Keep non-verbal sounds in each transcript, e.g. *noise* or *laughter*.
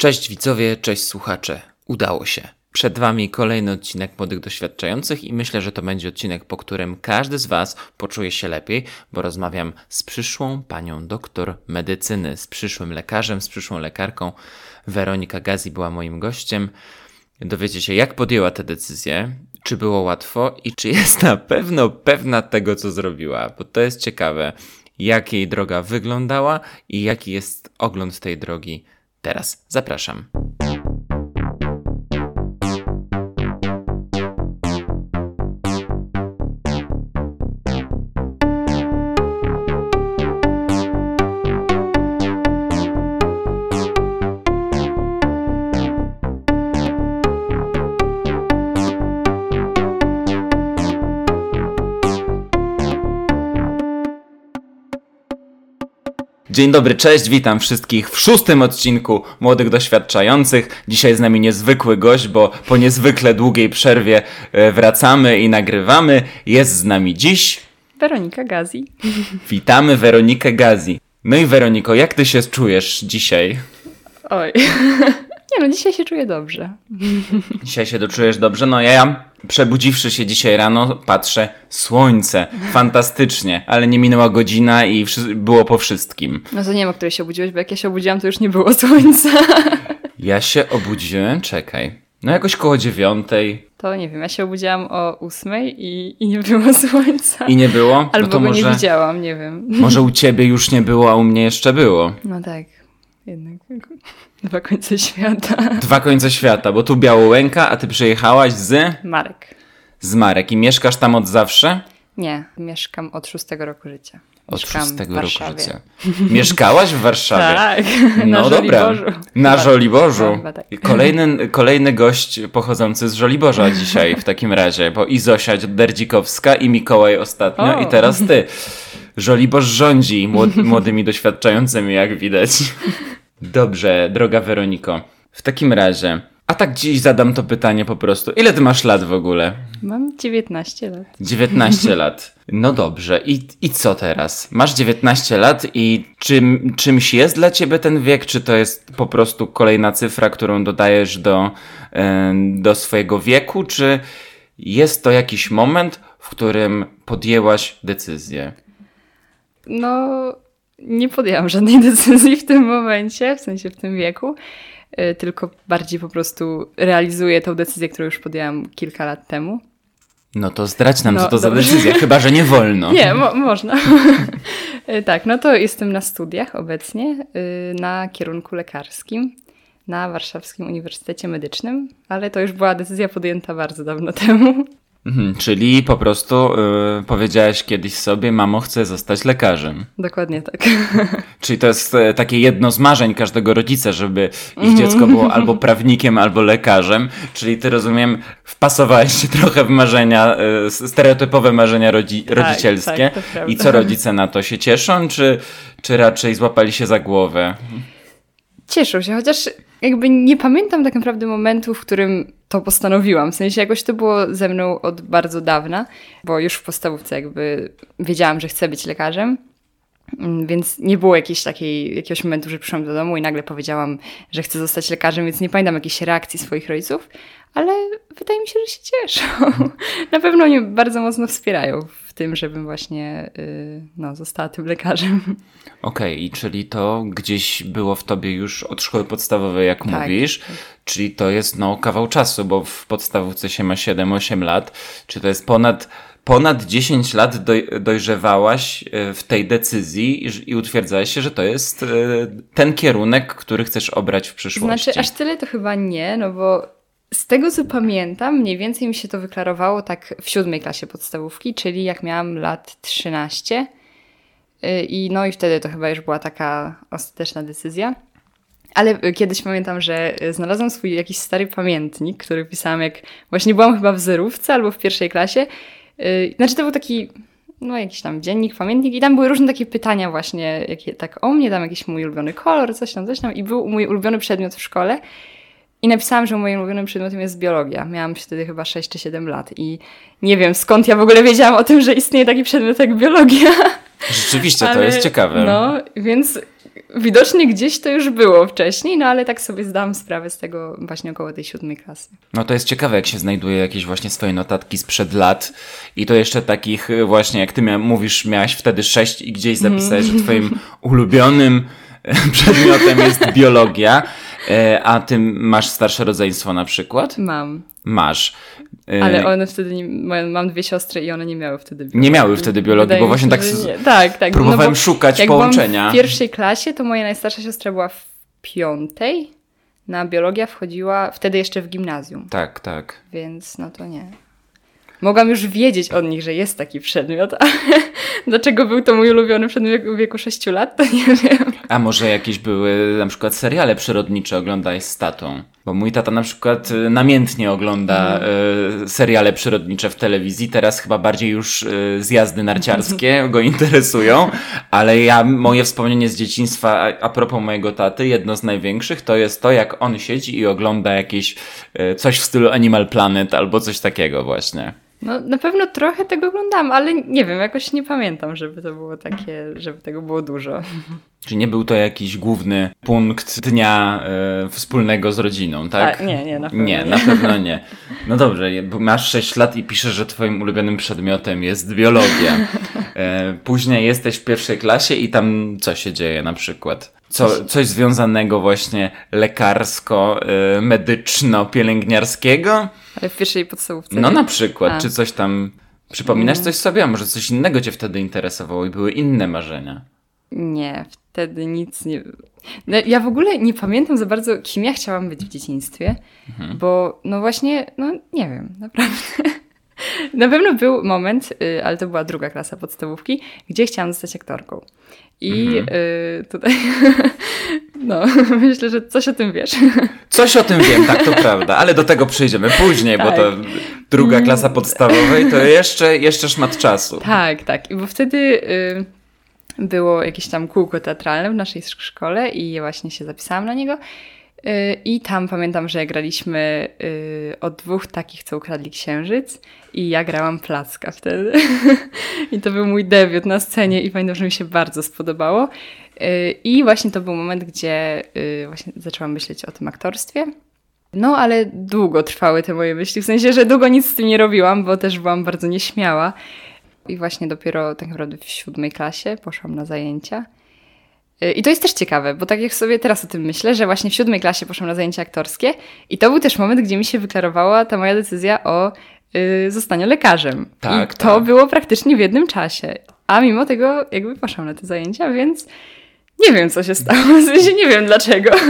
Cześć widzowie, cześć słuchacze. Udało się. Przed Wami kolejny odcinek Młodych Doświadczających i myślę, że to będzie odcinek, po którym każdy z Was poczuje się lepiej, bo rozmawiam z przyszłą panią doktor medycyny, z przyszłym lekarzem, z przyszłą lekarką. Weronika Gazi była moim gościem. Dowiecie się, jak podjęła tę decyzję, czy było łatwo i czy jest na pewno pewna tego, co zrobiła, bo to jest ciekawe, jak jej droga wyglądała i jaki jest ogląd tej drogi teraz. Zapraszam. Dzień dobry, cześć, witam wszystkich w szóstym odcinku Młodych Doświadczających. Dzisiaj z nami niezwykły gość, bo po niezwykle długiej przerwie e, wracamy i nagrywamy. Jest z nami dziś Weronika Gazi. *laughs* Witamy Weronikę Gazi. No i Weroniko, jak ty się czujesz dzisiaj? Oj. *laughs* Nie no, dzisiaj się czuję dobrze. Dzisiaj się doczujesz dobrze? No ja, przebudziwszy się dzisiaj rano, patrzę, słońce, fantastycznie, ale nie minęła godzina i było po wszystkim. No to nie wiem, o której się obudziłeś, bo jak ja się obudziłam, to już nie było słońca. *laughs* Ja się obudziłem, czekaj, no jakoś koło dziewiątej. To nie wiem, ja się obudziłam o ósmej i, i nie było słońca. I nie było? Albo no to go może, nie widziałam, nie wiem. Może u ciebie już nie było, a u mnie jeszcze było. No tak, jednak. Dwa końce świata. *laughs* Dwa końce świata, bo tu Białołęka, a ty przyjechałaś z... Marek. Z Marek. I mieszkasz tam od zawsze? Nie, mieszkam od szóstego roku życia. Od Mieszkam szóstego roku życia. Mieszkałaś w Warszawie? Tak, *laughs* No na dobra. Żoliborzu. Na Chyba- Żoliborzu. chyba tak. Kolejny, *laughs* kolejny gość pochodzący z Żoliborza dzisiaj w takim razie, bo i Zosia Derdzikowska i Mikołaj ostatnio O. i teraz ty. Żoliborz rządzi młod- młodymi doświadczającymi, jak widać. Dobrze, droga Weroniko. W takim razie, a tak dziś zadam to pytanie po prostu. Ile ty masz lat w ogóle? Mam 19 lat. 19 *laughs* lat. No dobrze, I, i co teraz? Masz 19 lat i czym, czymś jest dla ciebie ten wiek? Czy to jest po prostu kolejna cyfra, którą dodajesz do, em, do swojego wieku? Czy jest to jakiś moment, w którym podjęłaś decyzję? No, nie podjęłam żadnej *laughs* decyzji w tym momencie, w sensie w tym wieku, y, tylko bardziej po prostu realizuję tą decyzję, którą już podjęłam kilka lat temu. No to zdradź nam, No, co to za dobrze. decyzja, chyba że nie wolno. *laughs* Nie, mo- można. *laughs* Y, tak, no to jestem na studiach obecnie y, na kierunku lekarskim na Warszawskim Uniwersytecie Medycznym, ale to już była decyzja podjęta bardzo dawno temu. Mhm, czyli po prostu y, powiedziałaś kiedyś sobie, mamo, chcę zostać lekarzem. Dokładnie tak. *laughs* Czyli to jest e, takie jedno z marzeń każdego rodzica, żeby ich dziecko było *laughs* albo prawnikiem, albo lekarzem. Czyli ty, rozumiem, wpasowałeś się trochę w marzenia, e, stereotypowe marzenia rodzi rodzicielskie. tak, to prawda. I co rodzice na to się cieszą, czy, czy raczej złapali się za głowę? Cieszą się, chociaż jakby nie pamiętam tak naprawdę momentu, w którym to postanowiłam. W sensie jakoś to było ze mną od bardzo dawna, bo już w podstawówce jakby wiedziałam, że chcę być lekarzem. Mm, Więc nie było jakiejś takiej, jakiegoś momentu, że przyszłam do domu i nagle powiedziałam, że chcę zostać lekarzem, więc nie pamiętam jakiejś reakcji swoich rodziców, ale wydaje mi się, że się cieszą. *laughs* Na pewno mnie bardzo mocno wspierają w tym, żebym właśnie y, no, została tym lekarzem. Okej, i czyli to gdzieś było w tobie już od szkoły podstawowej, jak Tak, mówisz. Czyli to jest no kawał czasu, bo w podstawówce się ma 7-8 lat. Czy to jest ponad, ponad 10 lat doj, dojrzewałaś e, w tej decyzji i, i utwierdzałaś się, że to jest e, ten kierunek, który chcesz obrać w przyszłości. Znaczy, aż tyle to chyba nie, no bo z tego co pamiętam, mniej więcej mi się to wyklarowało tak w siódmej klasie podstawówki, czyli jak miałam lat 13. Y, I no i wtedy to chyba już była taka ostateczna decyzja. Ale y, kiedyś pamiętam, że y, znalazłam swój jakiś stary pamiętnik, który pisałam jak właśnie byłam chyba w zerówce albo w pierwszej klasie. Y, Znaczy to był taki, no jakiś tam dziennik, pamiętnik i tam były różne takie pytania właśnie, jakie, tak o mnie, tam jakiś mój ulubiony kolor, coś tam, coś tam i był mój ulubiony przedmiot w szkole. I napisałam, że moim ulubionym przedmiotem jest biologia. Miałam wtedy chyba 6 czy 7 lat i nie wiem skąd ja w ogóle wiedziałam o tym, że istnieje taki przedmiot jak biologia. Rzeczywiście, to Ale, jest ciekawe. No, więc widocznie gdzieś to już było wcześniej, no ale tak sobie zdałam sprawę z tego właśnie około tej siódmej klasy. No to jest ciekawe, jak się znajduje jakieś właśnie swoje notatki sprzed lat i to jeszcze takich y, właśnie, jak ty mia- mówisz, miałaś wtedy sześć i gdzieś zapisałeś, że twoim ulubionym e, przedmiotem jest biologia, *laughs* a ty masz starsze rodzeństwo na przykład? Mam. Masz. E, Ale one wtedy, nie, mam dwie siostry i one nie miały wtedy biologii. Nie miały wtedy biologii, Wydaje bo właśnie się, tak. Tak, tak. próbowałem bo szukać jak połączenia. Byłam w pierwszej klasie to moja najstarsza siostra była w piątej. Na biologia wchodziła wtedy jeszcze w gimnazjum, Tak, tak. więc no to nie. Mogłam już wiedzieć od nich, że jest taki przedmiot, ale dlaczego był to mój ulubiony przedmiot w wieku 6 lat, to nie wiem. A może jakieś były na przykład seriale przyrodnicze oglądałeś z tatą? Bo mój tata na przykład y, namiętnie ogląda y, seriale przyrodnicze w telewizji. Teraz chyba bardziej już y, zjazdy narciarskie go interesują. Ale ja, moje wspomnienie z dzieciństwa a, propos mojego taty, jedno z największych, to jest to, jak on siedzi i ogląda jakieś coś w stylu Animal Planet albo coś takiego właśnie. No na pewno trochę tego oglądam, ale nie wiem, jakoś nie pamiętam, żeby to było takie, żeby tego było dużo. Czy nie był to jakiś główny punkt dnia y, wspólnego z rodziną, tak? A, nie, nie, na pewno Nie, nie. na pewno nie. No dobrze, masz 6 lat i piszesz, że twoim ulubionym przedmiotem jest biologia. E, Później jesteś w pierwszej klasie i tam co się dzieje na przykład? Co, coś związanego właśnie lekarsko, e, medyczno-pielęgniarskiego? Ale w pierwszej podstawówce. No nie? na przykład, A. czy coś tam... Przypominasz coś sobie, a może coś innego cię wtedy interesowało i były inne marzenia? Nie, wtedy nic nie. No, ja w ogóle nie pamiętam za bardzo, kim ja chciałam być w dzieciństwie, Mhm. bo no właśnie, no nie wiem, naprawdę. Na pewno był moment, y, ale to była druga klasa podstawówki, gdzie chciałam zostać aktorką. I Mhm. y, tutaj, *laughs* no, *laughs* myślę, że coś o tym wiesz. Coś o tym wiem, tak, to *laughs* prawda, ale do tego przyjdziemy później, bo Tak. to druga klasa podstawowej to jeszcze, jeszcze szmat czasu. Tak, tak. I Bo wtedy y, było jakieś tam kółko teatralne w naszej sz- szkole i ja właśnie się zapisałam na niego. Y, I tam pamiętam, że graliśmy y, od dwóch takich, co ukradli księżyc i ja grałam placka wtedy. *laughs* I to był mój debiut na scenie i pamiętam, że mi się bardzo spodobało. Y, I właśnie to był moment, gdzie właśnie zaczęłam myśleć o tym aktorstwie. No, ale długo trwały te moje myśli, w sensie, że długo nic z tym nie robiłam, bo też byłam bardzo nieśmiała. I właśnie dopiero tak naprawdę w siódmej klasie poszłam na zajęcia. Y, I to jest też ciekawe, bo tak jak sobie teraz o tym myślę, że właśnie w siódmej klasie poszłam na zajęcia aktorskie i to był też moment, gdzie mi się wyklarowała ta moja decyzja o y, zostaniu lekarzem. Tak, I to tak. było praktycznie w jednym czasie. A mimo tego jakby poszłam na te zajęcia, więc nie wiem, co się stało. W sensie nie wiem dlaczego. *laughs*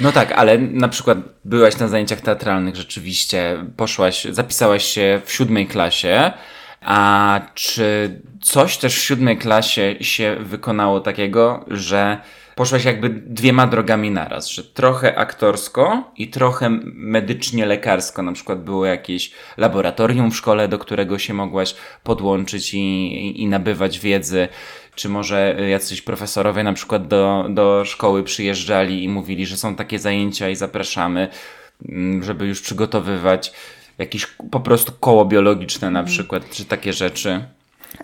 No tak, ale na przykład byłaś na zajęciach teatralnych rzeczywiście, poszłaś, zapisałaś się w siódmej klasie, a czy coś też w siódmej klasie się wykonało takiego, że poszłaś jakby dwiema drogami naraz, że trochę aktorsko i trochę medycznie lekarsko, na przykład było jakieś laboratorium w szkole, do którego się mogłaś podłączyć i, i, i nabywać wiedzy, czy może jacyś profesorowie na przykład do, do szkoły przyjeżdżali i mówili, że są takie zajęcia i zapraszamy, mm, żeby już przygotowywać jakieś po prostu koło biologiczne na przykład, czy takie rzeczy.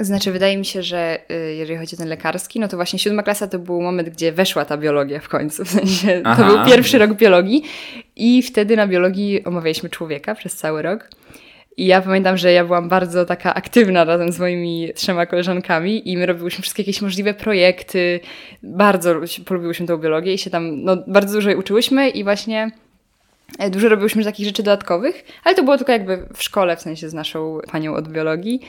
Znaczy, wydaje mi się, że y, jeżeli chodzi o ten lekarski, no to właśnie siódma klasa to był moment, gdzie weszła ta biologia w końcu. W sensie, Aha. to był pierwszy rok biologii i wtedy na biologii omawialiśmy człowieka przez cały rok. I ja pamiętam, że ja byłam bardzo taka aktywna razem z moimi trzema koleżankami i my robiłyśmy wszystkie jakieś możliwe projekty. Bardzo polubiłyśmy tą biologię i się tam no, bardzo dużo jej uczyłyśmy i właśnie dużo robiłyśmy takich rzeczy dodatkowych, ale to było tylko jakby w szkole, w sensie z naszą panią od biologii.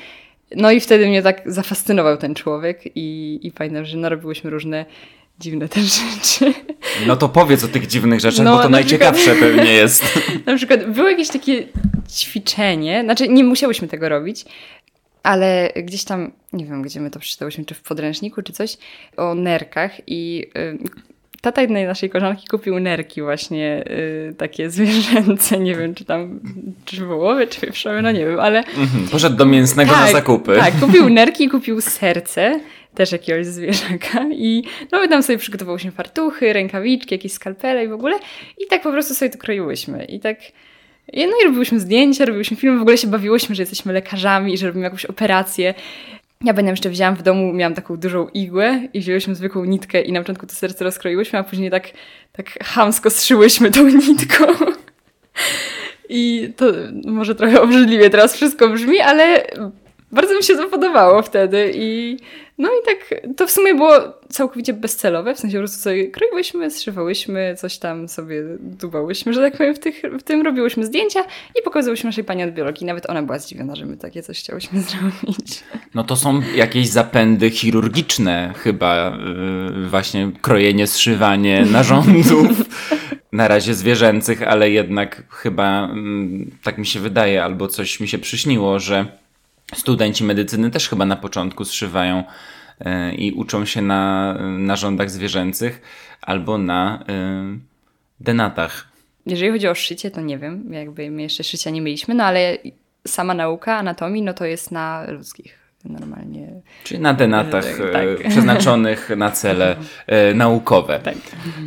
No i wtedy mnie tak zafascynował ten człowiek i, i pamiętam, że narobiłyśmy różne dziwne też *laughs* rzeczy. No to powiedz o tych dziwnych rzeczach, No, bo to na najciekawsze pewnie jest. *laughs* Na przykład było jakieś takie ćwiczenie, znaczy nie musiałyśmy tego robić, ale gdzieś tam, nie wiem, gdzie my to przeczytałyśmy, czy w podręczniku, czy coś, o nerkach i y, tata jednej naszej koleżanki kupił nerki właśnie y, takie zwierzęce, nie wiem, czy tam, czy wołowe, czy wieprzowe, no nie wiem, ale Mhm, Poszedł do mięsnego na zakupy. tak, kupił *laughs* nerki, kupił serce, też jakiegoś zwierzaka i no my tam sobie przygotowałyśmy fartuchy, rękawiczki, jakieś skalpele i w ogóle i tak po prostu sobie to kroiłyśmy i tak i no i robiłyśmy zdjęcia, robiłyśmy film, w ogóle się bawiłyśmy, że jesteśmy lekarzami i że robimy jakąś operację. Ja będę jeszcze wzięłam w domu, miałam taką dużą igłę i wzięłyśmy zwykłą nitkę i na początku to serce rozkroiłyśmy, a później tak, tak chamsko strzyłyśmy tą *laughs* nitką. I to może trochę obrzydliwie teraz wszystko brzmi, ale bardzo mi się to podobało wtedy i no i tak to w sumie było całkowicie bezcelowe, w sensie po prostu sobie kroiłyśmy, zszywałyśmy, coś tam sobie dubałyśmy, że tak powiem, w, tych, w tym robiłyśmy zdjęcia i pokazywałyśmy naszej pani od biologii. Nawet ona była zdziwiona, że my takie coś chciałyśmy *laughs* zrobić. No to są jakieś zapędy chirurgiczne chyba, yy, właśnie krojenie, zszywanie narządów, *laughs* na razie zwierzęcych, ale jednak chyba yy, tak mi się wydaje, albo coś mi się przyśniło, że studenci medycyny też chyba na początku zszywają yy, i uczą się na narządach zwierzęcych albo na yy, denatach. Jeżeli chodzi o szycie, to nie wiem, jakby my jeszcze szycia nie mieliśmy, no ale sama nauka anatomii, no to jest na ludzkich normalnie. Czyli na denatach Tak. e, przeznaczonych na cele e, naukowe. Tak.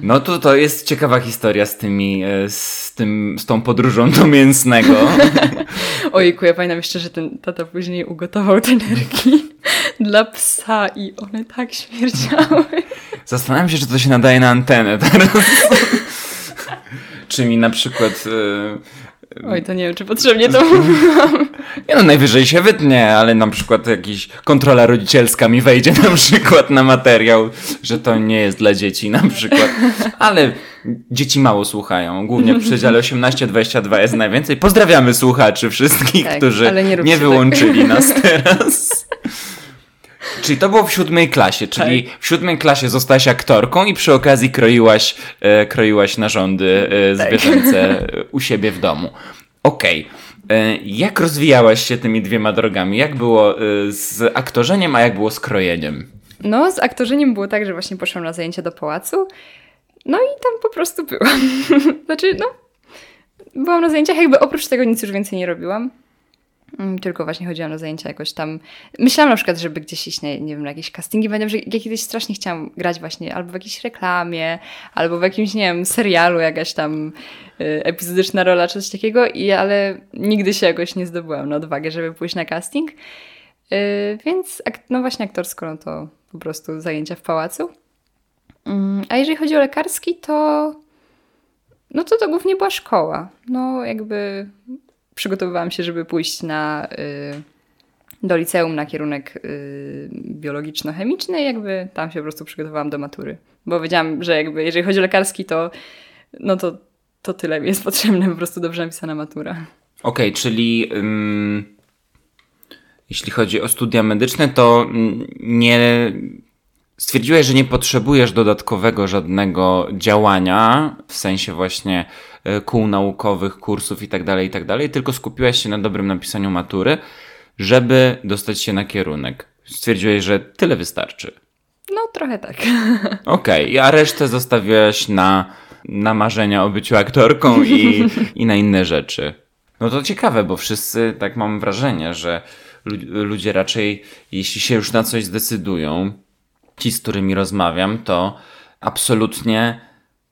No to to jest ciekawa historia z tymi, e, z tym, z tą podróżą do mięsnego. *laughs* Ojku, ja pamiętam jeszcze, że ten tata później ugotował te nerki dla psa i one tak śmierdziały. *laughs* Zastanawiam się, czy to się nadaje na antenę teraz. *laughs* Czy mi na przykład... e, Oj, to nie wiem, czy potrzebnie to *laughs* mówiłam. Nie no, najwyżej się wytnie, ale na przykład jakiś kontrola rodzicielska mi wejdzie na przykład na materiał, że to nie jest dla dzieci na przykład. Ale dzieci mało słuchają. Głównie w przedziale 18-22 jest najwięcej. Pozdrawiamy słuchaczy wszystkich, Tak, którzy nie nie tak. wyłączyli nas *laughs* teraz. Czyli to było w siódmej klasie, czyli Tak. w siódmej klasie zostałaś aktorką i przy okazji kroiłaś, e, kroiłaś narządy e, Tak. zwierzęce *laughs* u siebie w domu. Okej. E, Jak rozwijałaś się tymi dwiema drogami? Jak było e, z aktorzeniem, a jak było z krojeniem? No, z aktorzeniem było tak, że właśnie poszłam na zajęcia do pałacu. No i tam po prostu byłam. *laughs* znaczy, no, byłam na zajęciach, jakby oprócz tego nic już więcej nie robiłam. Mm, Tylko właśnie chodziłam na zajęcia jakoś tam. Myślałam na przykład, żeby gdzieś iść, nie, nie wiem, na jakieś castingi. Pamiętam, że ja kiedyś strasznie chciałam grać właśnie albo w jakiejś reklamie, albo w jakimś, nie wiem, serialu, jakaś tam y, epizodyczna rola, czy coś takiego, i, ale nigdy się jakoś nie zdobyłam na odwagę, żeby pójść na casting. Y, więc no właśnie aktorsko, no to po prostu zajęcia w pałacu. Mm, A jeżeli chodzi o lekarski, to no to to głównie była szkoła. No jakby przygotowywałam się, żeby pójść na y, do liceum na kierunek y, biologiczno-chemiczny jakby tam się po prostu przygotowałam do matury. Bo wiedziałam, że jakby jeżeli chodzi o lekarski, to no to, to tyle jest potrzebne, po prostu dobrze napisana matura. Okej, czyli ym, jeśli chodzi o studia medyczne, to nie stwierdziłeś, że nie potrzebujesz dodatkowego żadnego działania, w sensie właśnie kół naukowych, kursów i tak dalej, i tak dalej, tylko skupiłaś się na dobrym napisaniu matury, żeby dostać się na kierunek. Stwierdziłeś, że tyle wystarczy. No trochę tak. *laughs* Okej, a resztę zostawiłaś na, na marzenia o byciu aktorką i, i na inne rzeczy. No to ciekawe, bo wszyscy, tak mam wrażenie, że lu- ludzie raczej, jeśli się już na coś zdecydują, ci, z którymi rozmawiam, to absolutnie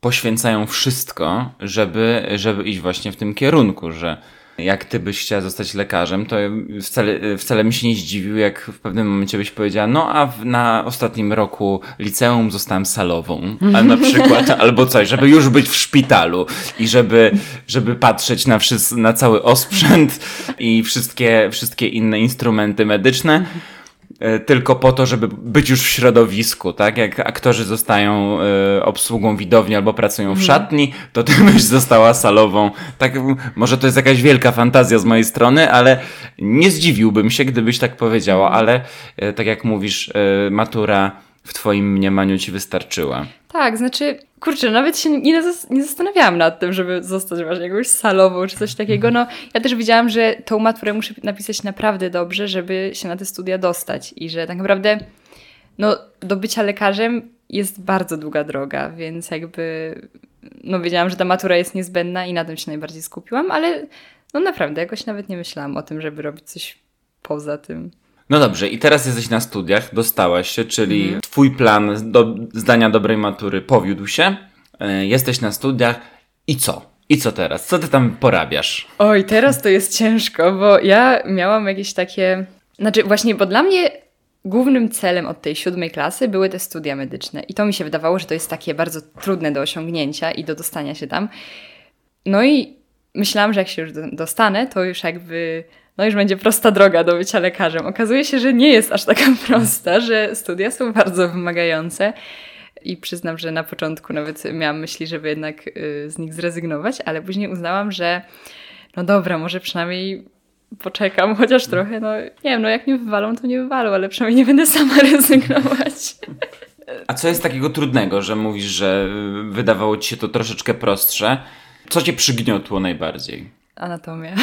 poświęcają wszystko, żeby, żeby iść właśnie w tym kierunku, że jak ty byś chciała zostać lekarzem, to wcale, wcale bym się nie zdziwił, jak w pewnym momencie byś powiedziała, no a w, na ostatnim roku liceum zostałam salową, a na przykład, *laughs* albo coś, żeby już być w szpitalu i żeby, żeby patrzeć na, wszys- na cały osprzęt i wszystkie, wszystkie inne instrumenty medyczne tylko po to, żeby być już w środowisku, tak? Jak aktorzy zostają e, obsługą widowni albo pracują w szatni, to ty *laughs* byś została salową. Tak, może to jest jakaś wielka fantazja z mojej strony, ale nie zdziwiłbym się, gdybyś tak powiedziała, ale e, tak jak mówisz, e, matura w twoim mniemaniu ci wystarczyła. Tak, znaczy, kurczę, nawet się nie, nie zastanawiałam nad tym, żeby zostać właśnie jakąś salową czy coś takiego. No, ja też wiedziałam, że tą maturę muszę napisać naprawdę dobrze, żeby się na te studia dostać i że tak naprawdę no, do bycia lekarzem jest bardzo długa droga, więc jakby no, wiedziałam, że ta matura jest niezbędna i na tym się najbardziej skupiłam, ale no naprawdę jakoś nawet nie myślałam o tym, żeby robić coś poza tym. No dobrze, i teraz jesteś na studiach, dostałaś się, czyli twój plan do zdania dobrej matury powiódł się, e, jesteś na studiach i co? I co teraz? Co ty tam porabiasz? Oj, teraz to jest ciężko, bo ja miałam jakieś takie. Znaczy, właśnie, bo dla mnie głównym celem od tej siódmej klasy były te studia medyczne. I to mi się wydawało, że to jest takie bardzo trudne do osiągnięcia i do dostania się tam. No i myślałam, że jak się już do- dostanę, to już jakby, no już będzie prosta droga do bycia lekarzem. Okazuje się, że nie jest aż taka *laughs* prosta, że studia są bardzo wymagające. I przyznam, że na początku nawet miałam myśli, żeby jednak y, z nich zrezygnować, ale później uznałam, że no dobra, może przynajmniej poczekam *laughs* chociaż trochę. No nie wiem, no jak nie wywalą, to nie wywalą, ale przynajmniej nie będę sama *laughs* rezygnować. A co jest takiego trudnego, że mówisz, że y, wydawało ci się to troszeczkę prostsze? Co cię przygniotło najbardziej? Anatomia.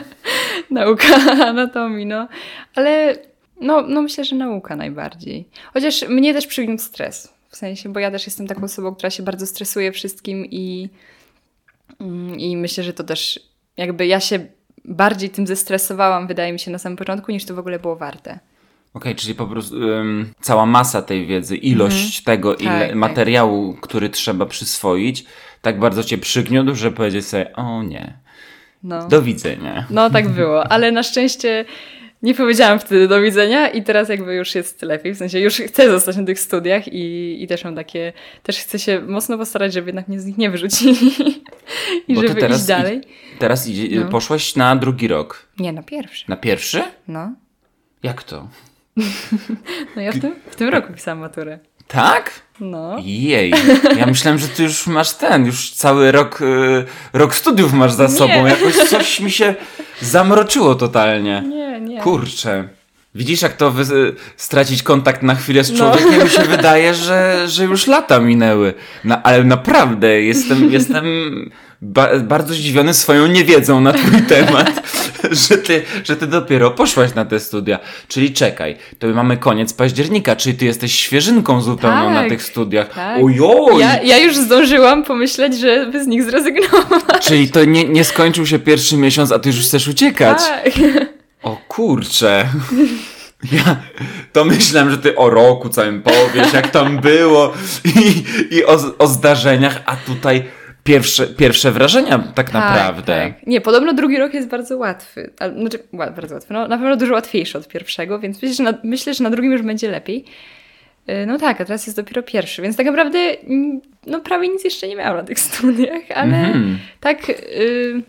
*laughs* nauka anatomii, no. Ale no, no myślę, że nauka najbardziej. Chociaż mnie też przygniótł stres. W sensie, bo ja też jestem taką osobą, która się bardzo stresuje wszystkim i, mm, i myślę, że to też jakby ja się bardziej tym zestresowałam, wydaje mi się, na samym początku, niż to w ogóle było warte. Okej, czyli po prostu ym, cała masa tej wiedzy, ilość tego ile, Tak, tak. materiału, który trzeba przyswoić, tak bardzo cię przygniótł, że powiedzieć sobie, o nie, No. do widzenia. No tak było, ale na szczęście nie powiedziałam wtedy do widzenia i teraz jakby już jest lepiej, w sensie już chcę zostać na tych studiach i, i też mam takie, też chcę się mocno postarać, żeby jednak mnie z nich nie wyrzucili *laughs* i Bo żeby teraz iść dalej. Teraz idzie, No. poszłaś na drugi rok. Nie, na pierwszy. Na pierwszy? No, Jak to? *laughs* no ja w tym, w tym roku pisałam maturę. Tak? No. Jej, ja myślałem, że ty już masz ten, już cały rok, y, rok studiów masz za sobą. Jakoś coś mi się zamroczyło totalnie. Nie, nie. Kurczę. Widzisz, jak to wy- stracić kontakt na chwilę z No. człowiekiem? Mi się wydaje, że, że już lata minęły. Na, ale naprawdę jestem, *laughs* jestem ba- bardzo zdziwiony swoją niewiedzą na twój temat, *laughs* że ty, że ty dopiero poszłaś na te studia. Czyli czekaj, to mamy koniec października, czyli ty jesteś świeżynką zupełną na Tak, tych studiach. tak. Ojoj! Ja, ja już zdążyłam pomyśleć, żeby z nich zrezygnować. Czyli to nie, nie skończył się pierwszy miesiąc, a ty już chcesz uciekać. Tak. *laughs* O kurcze. *laughs* Ja to myślałem, że ty o roku całym powiesz, jak tam było i, i o, o zdarzeniach, a tutaj pierwsze, pierwsze wrażenia tak, naprawdę. Tak. Nie, podobno drugi rok jest bardzo łatwy. Znaczy, bardzo łatwy. No, na pewno dużo łatwiejszy od pierwszego, więc myślę, że na, myślę, że na drugim już będzie lepiej. Yy, No tak, a teraz jest dopiero pierwszy, więc tak naprawdę mm, no prawie nic jeszcze nie miałam na tych *laughs* studiach, ale Mhm. tak. y,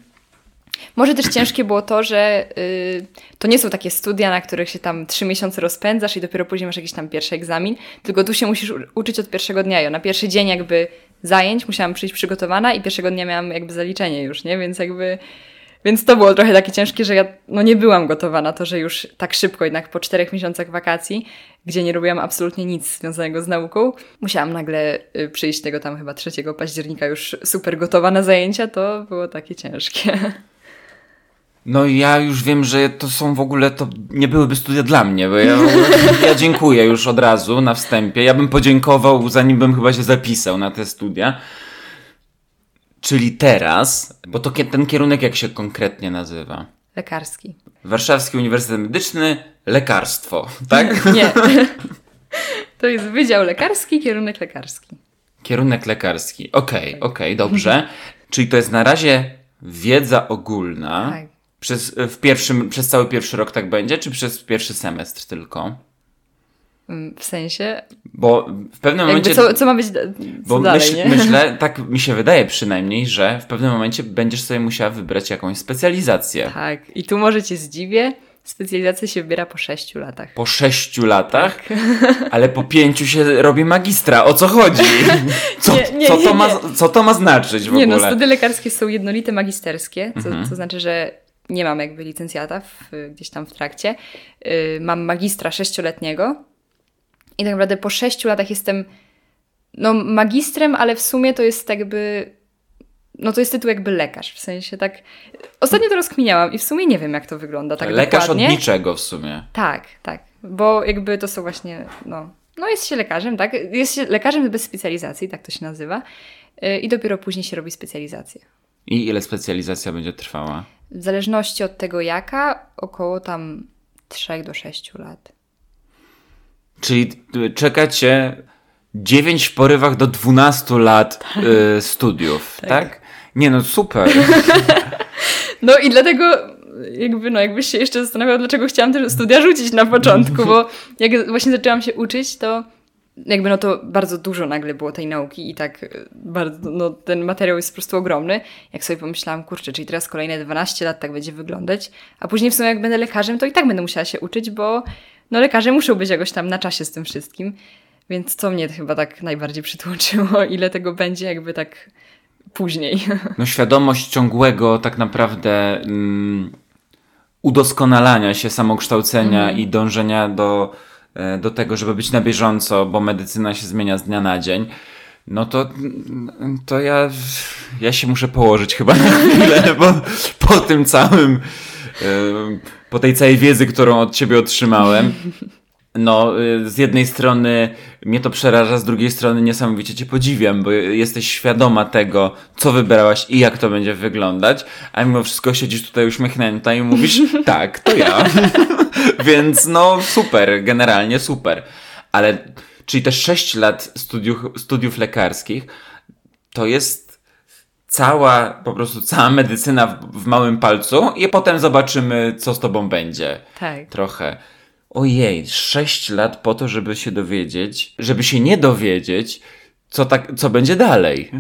może też ciężkie było to, że y, to nie są takie studia, na których się tam trzy miesiące rozpędzasz i dopiero później masz jakiś tam pierwszy egzamin, tylko tu się musisz uczyć od pierwszego dnia. Ja na pierwszy dzień jakby zajęć musiałam przyjść przygotowana i pierwszego dnia miałam jakby zaliczenie już, nie? Więc jakby... Więc to było trochę takie ciężkie, że ja no nie byłam gotowa na to, że już tak szybko, jednak po czterech miesiącach wakacji, gdzie nie robiłam absolutnie nic związanego z nauką, musiałam nagle y, przyjść tego tam chyba 3 października już super gotowa na zajęcia, to było takie ciężkie. *laughs* No ja już wiem, że to są w ogóle, to nie byłyby studia dla mnie, bo ja, ja dziękuję już od razu na wstępie. Ja bym podziękował, zanim bym chyba się zapisał na te studia. Czyli teraz, bo to ten kierunek jak się konkretnie nazywa? Lekarski. Warszawski Uniwersytet Medyczny, lekarstwo, tak? *laughs* Nie. To jest Wydział Lekarski, kierunek lekarski. Kierunek lekarski. Okej, okej, dobrze. *laughs* Czyli to jest na razie wiedza ogólna. Tak. Przez, w pierwszym, przez cały pierwszy rok tak będzie, czy przez pierwszy semestr tylko? Mm, W sensie, Bo w pewnym momencie. co, co ma być co bo dalej, myśl, nie? myślę, *laughs* tak mi się wydaje przynajmniej, że w pewnym momencie będziesz sobie musiała wybrać jakąś specjalizację. Tak. I tu może cię zdziwię, specjalizacja się wybiera po sześciu latach. Po sześciu latach, Tak. *laughs* ale po pięciu się robi magistra. O co chodzi? *laughs* Co, Nie, nie, co, to, ma, co to ma znaczyć w Nie no, ogóle? studia lekarskie są jednolite magisterskie, co, Mhm. co znaczy, że nie mam jakby licencjata w, gdzieś tam w trakcie. Yy, mam magistra sześcioletniego i tak naprawdę po sześciu latach jestem no magistrem, ale w sumie to jest jakby no to jest tytuł jakby lekarz, w sensie tak ostatnio to rozkminiałam i w sumie nie wiem jak to wygląda tak Lekarz dokładnie. od niczego w sumie. Tak, tak, bo jakby to są właśnie, no, no jest się lekarzem, tak? Jest się lekarzem bez specjalizacji, tak to się nazywa. Yy, I dopiero później się robi specjalizację. I ile specjalizacja będzie trwała? W zależności od tego jaka, około tam 3 do 6 lat. Czyli y, czeka cię 9 w porywach do 12 lat y, studiów, tak. Nie no, super. *laughs* No i dlatego jakby, no, jakbyś się jeszcze zastanawiał, dlaczego chciałam te studia rzucić na początku, bo jak właśnie zaczęłam się uczyć, to jakby no to bardzo dużo nagle było tej nauki i tak e, bardzo, no ten materiał jest po prostu ogromny. Jak sobie pomyślałam, kurczę, czyli teraz kolejne 12 lat tak będzie wyglądać, a później w sumie jak będę lekarzem, to i tak będę musiała się uczyć, bo no lekarze muszą być jakoś tam na czasie z tym wszystkim. Więc co mnie chyba tak najbardziej przytłoczyło, *laughs* ile tego będzie jakby tak później. *laughs* No świadomość ciągłego tak naprawdę mm, udoskonalania się, samokształcenia Mhm. i dążenia do, do tego, żeby być na bieżąco, bo medycyna się zmienia z dnia na dzień. No to, to ja, ja się muszę położyć chyba na chwilę, *laughs* bo po tym całym, e, po tej całej wiedzy, którą od ciebie otrzymałem, no, y, z jednej strony mnie to przeraża, z drugiej strony niesamowicie cię podziwiam, bo jesteś świadoma tego, co wybrałaś i jak to będzie wyglądać, a mimo wszystko siedzisz tutaj uśmiechnięta i mówisz, *laughs* tak, to ja. *laughs* Więc no, super, generalnie super. Ale, czyli te 6 lat studiów, studiów lekarskich, to jest cała, po prostu cała medycyna w, w małym palcu i potem zobaczymy, co z tobą będzie Tak. trochę. Ojej, sześć lat po to, żeby się dowiedzieć, żeby się nie dowiedzieć, co, tak, co będzie dalej.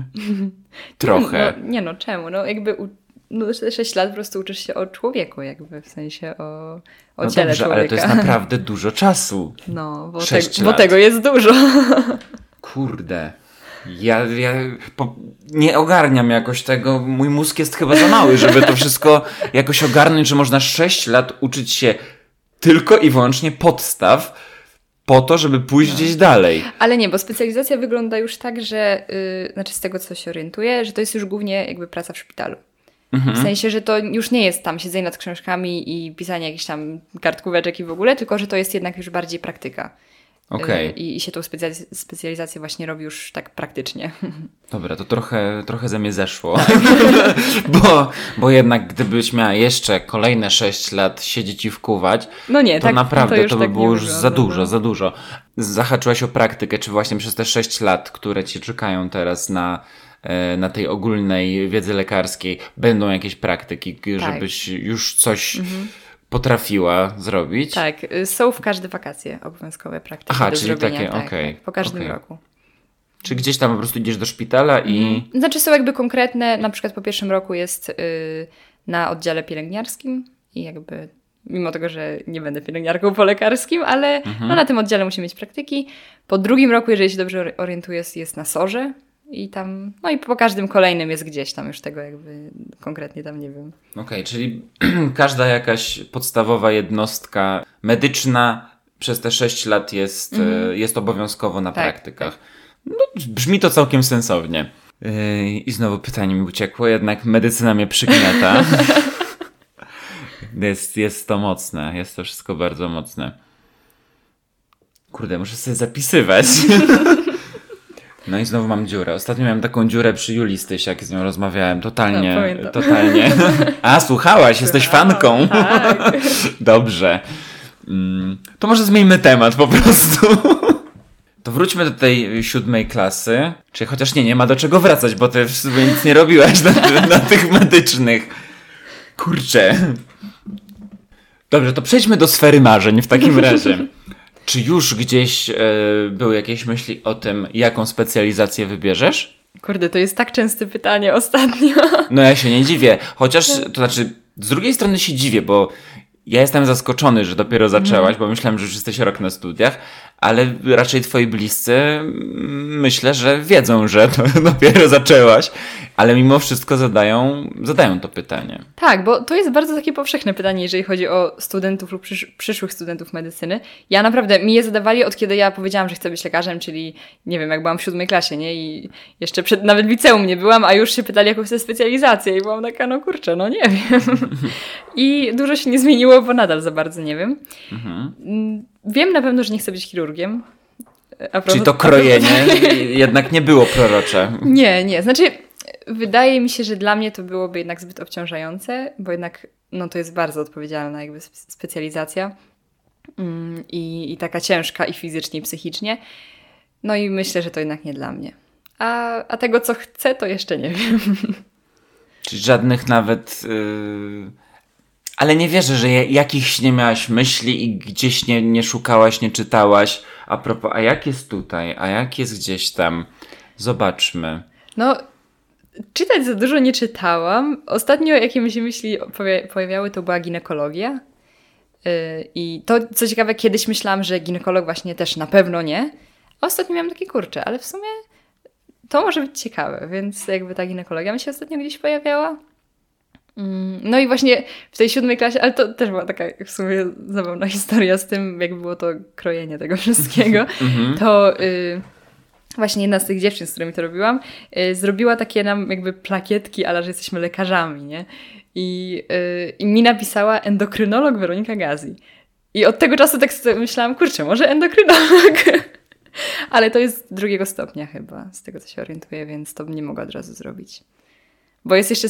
*laughs* Trochę. No, nie no, czemu? No jakby u, no, 6 lat po prostu uczysz się o człowieku, jakby w sensie o, o No ciele dobrze, człowieka. ale to jest naprawdę dużo czasu. *laughs* No, bo, te, bo tego jest dużo. *laughs* Kurde. Ja, ja po, nie ogarniam jakoś tego. Mój mózg jest chyba za mały, żeby to wszystko jakoś ogarnąć, że można 6 lat uczyć się tylko i wyłącznie podstaw po to, żeby pójść No. gdzieś dalej. Ale nie, bo specjalizacja wygląda już tak, że yy, znaczy z tego co się orientuję, że to jest już głównie jakby praca w szpitalu. Mhm. W sensie, że to już nie jest tam siedzenie nad książkami i pisanie jakichś tam kartkóweczek i w ogóle, tylko że to jest jednak już bardziej praktyka. Okej. Yy, I, I się tą specjaliz- specjalizację właśnie robi już tak praktycznie. *laughs* Dobra, to trochę, trochę ze mnie zeszło. *laughs* bo, bo jednak gdybyś miała jeszcze kolejne 6 lat siedzieć i wkuwać, No nie, to tak naprawdę to, to by tak było już za dużo, no. za dużo. Zahaczyłaś o praktykę, czy właśnie przez te 6 lat, które ci czekają teraz na, e, na tej ogólnej wiedzy lekarskiej, będą jakieś praktyki, Tak. żebyś już coś potrafiła zrobić? Tak, y, są w każde wakacje obowiązkowe praktyki Aha, czyli takie, tak, okej, tak, po każdym okej. roku. Czy gdzieś tam po prostu idziesz do szpitala i... Znaczy są jakby konkretne, na przykład po pierwszym roku jest y, na oddziale pielęgniarskim i jakby mimo tego, że nie będę pielęgniarką po lekarskim, ale Mhm. no, na tym oddziale musi mieć praktyki. Po drugim roku, jeżeli się dobrze ori- orientuję, jest na sorze i tam, no i po każdym kolejnym jest gdzieś tam już tego jakby konkretnie tam nie wiem. Okej, czyli *clears throat* każda jakaś podstawowa jednostka medyczna przez te 6 lat jest, e, jest obowiązkowo na Tak, praktykach. No, brzmi to całkiem sensownie. Yy, I znowu pytanie mi uciekło, jednak medycyna mnie przygniata. *laughs* jest, jest to mocne, jest to wszystko bardzo mocne. Kurde, muszę sobie zapisywać. *laughs* No i znowu mam dziurę. Ostatnio miałem taką dziurę przy Julii Styś, jak z nią rozmawiałem. Totalnie, No, totalnie. *laughs* A, słuchałaś, jesteś fanką. Tak. *laughs* Dobrze. Mm, To może zmieńmy temat po prostu. To wróćmy do tej siódmej klasy. Czy chociaż nie, nie ma do czego wracać, bo ty nic nie robiłaś na, na tych medycznych. Kurczę. Dobrze, to przejdźmy do sfery marzeń w takim razie. Czy już gdzieś e, były jakieś myśli o tym, jaką specjalizację wybierzesz? Kurde, to jest tak częste pytanie ostatnio. *laughs* No ja się nie dziwię. Chociaż, to znaczy, z drugiej strony się dziwię, bo ja jestem zaskoczony, że dopiero zaczęłaś, bo myślałem, że już jesteś rok na studiach, ale raczej twoi bliscy mm, myślę, że wiedzą, że to *laughs* dopiero zaczęłaś, ale mimo wszystko zadają, zadają to pytanie. Tak, bo to jest bardzo takie powszechne pytanie, jeżeli chodzi o studentów lub przysz przyszłych studentów medycyny. Ja naprawdę, mi je zadawali od kiedy ja powiedziałam, że chcę być lekarzem, czyli nie wiem, jak byłam w siódmej klasie, nie? I jeszcze przed, nawet w liceum nie byłam, a już się pytali, jaką chcę specjalizację. I byłam taka, no kurczę, no nie wiem. *laughs* I dużo się nie zmieniło, bo nadal za bardzo nie wiem. Mm, Wiem na pewno, że nie chcę być chirurgiem. A Czyli propos- to propos- krojenie jednak nie było prorocze. Nie, nie. Znaczy, wydaje mi się, że dla mnie to byłoby jednak zbyt obciążające, bo jednak no, to jest bardzo odpowiedzialna jakby spe- specjalizacja mm, i, i taka ciężka i fizycznie, i psychicznie. No i myślę, że to jednak nie dla mnie. A, a tego, co chcę, to jeszcze nie wiem. *laughs* Czyli żadnych nawet. Yy... Ale nie wierzę, że jakichś nie miałaś myśli i gdzieś nie, nie szukałaś, nie czytałaś. A propos, a jak jest tutaj? A jak jest gdzieś tam? Zobaczmy. No, czytać za dużo nie czytałam. Ostatnio, jakie mi się myśli poja- pojawiały, to była ginekologia. Yy, I to, co ciekawe, kiedyś myślałam, że ginekolog właśnie też na pewno nie. Ostatnio miałam takie kurcze, ale w sumie to może być ciekawe, więc jakby ta ginekologia mi się ostatnio gdzieś pojawiała. Mm, No i właśnie w tej siódmej klasie, ale to też była taka w sumie zabawna historia z tym, jak było to krojenie tego wszystkiego, *laughs* to y, właśnie jedna z tych dziewczyn, z którymi to robiłam, y, zrobiła takie nam jakby plakietki, ale że jesteśmy lekarzami, nie? I, y, I mi napisała endokrynolog Weronika Gazi. I od tego czasu tak myślałam, kurczę, może endokrynolog. *laughs* Ale to jest drugiego stopnia chyba, z tego co się orientuję, więc to nie mogła od razu zrobić. Bo jest jeszcze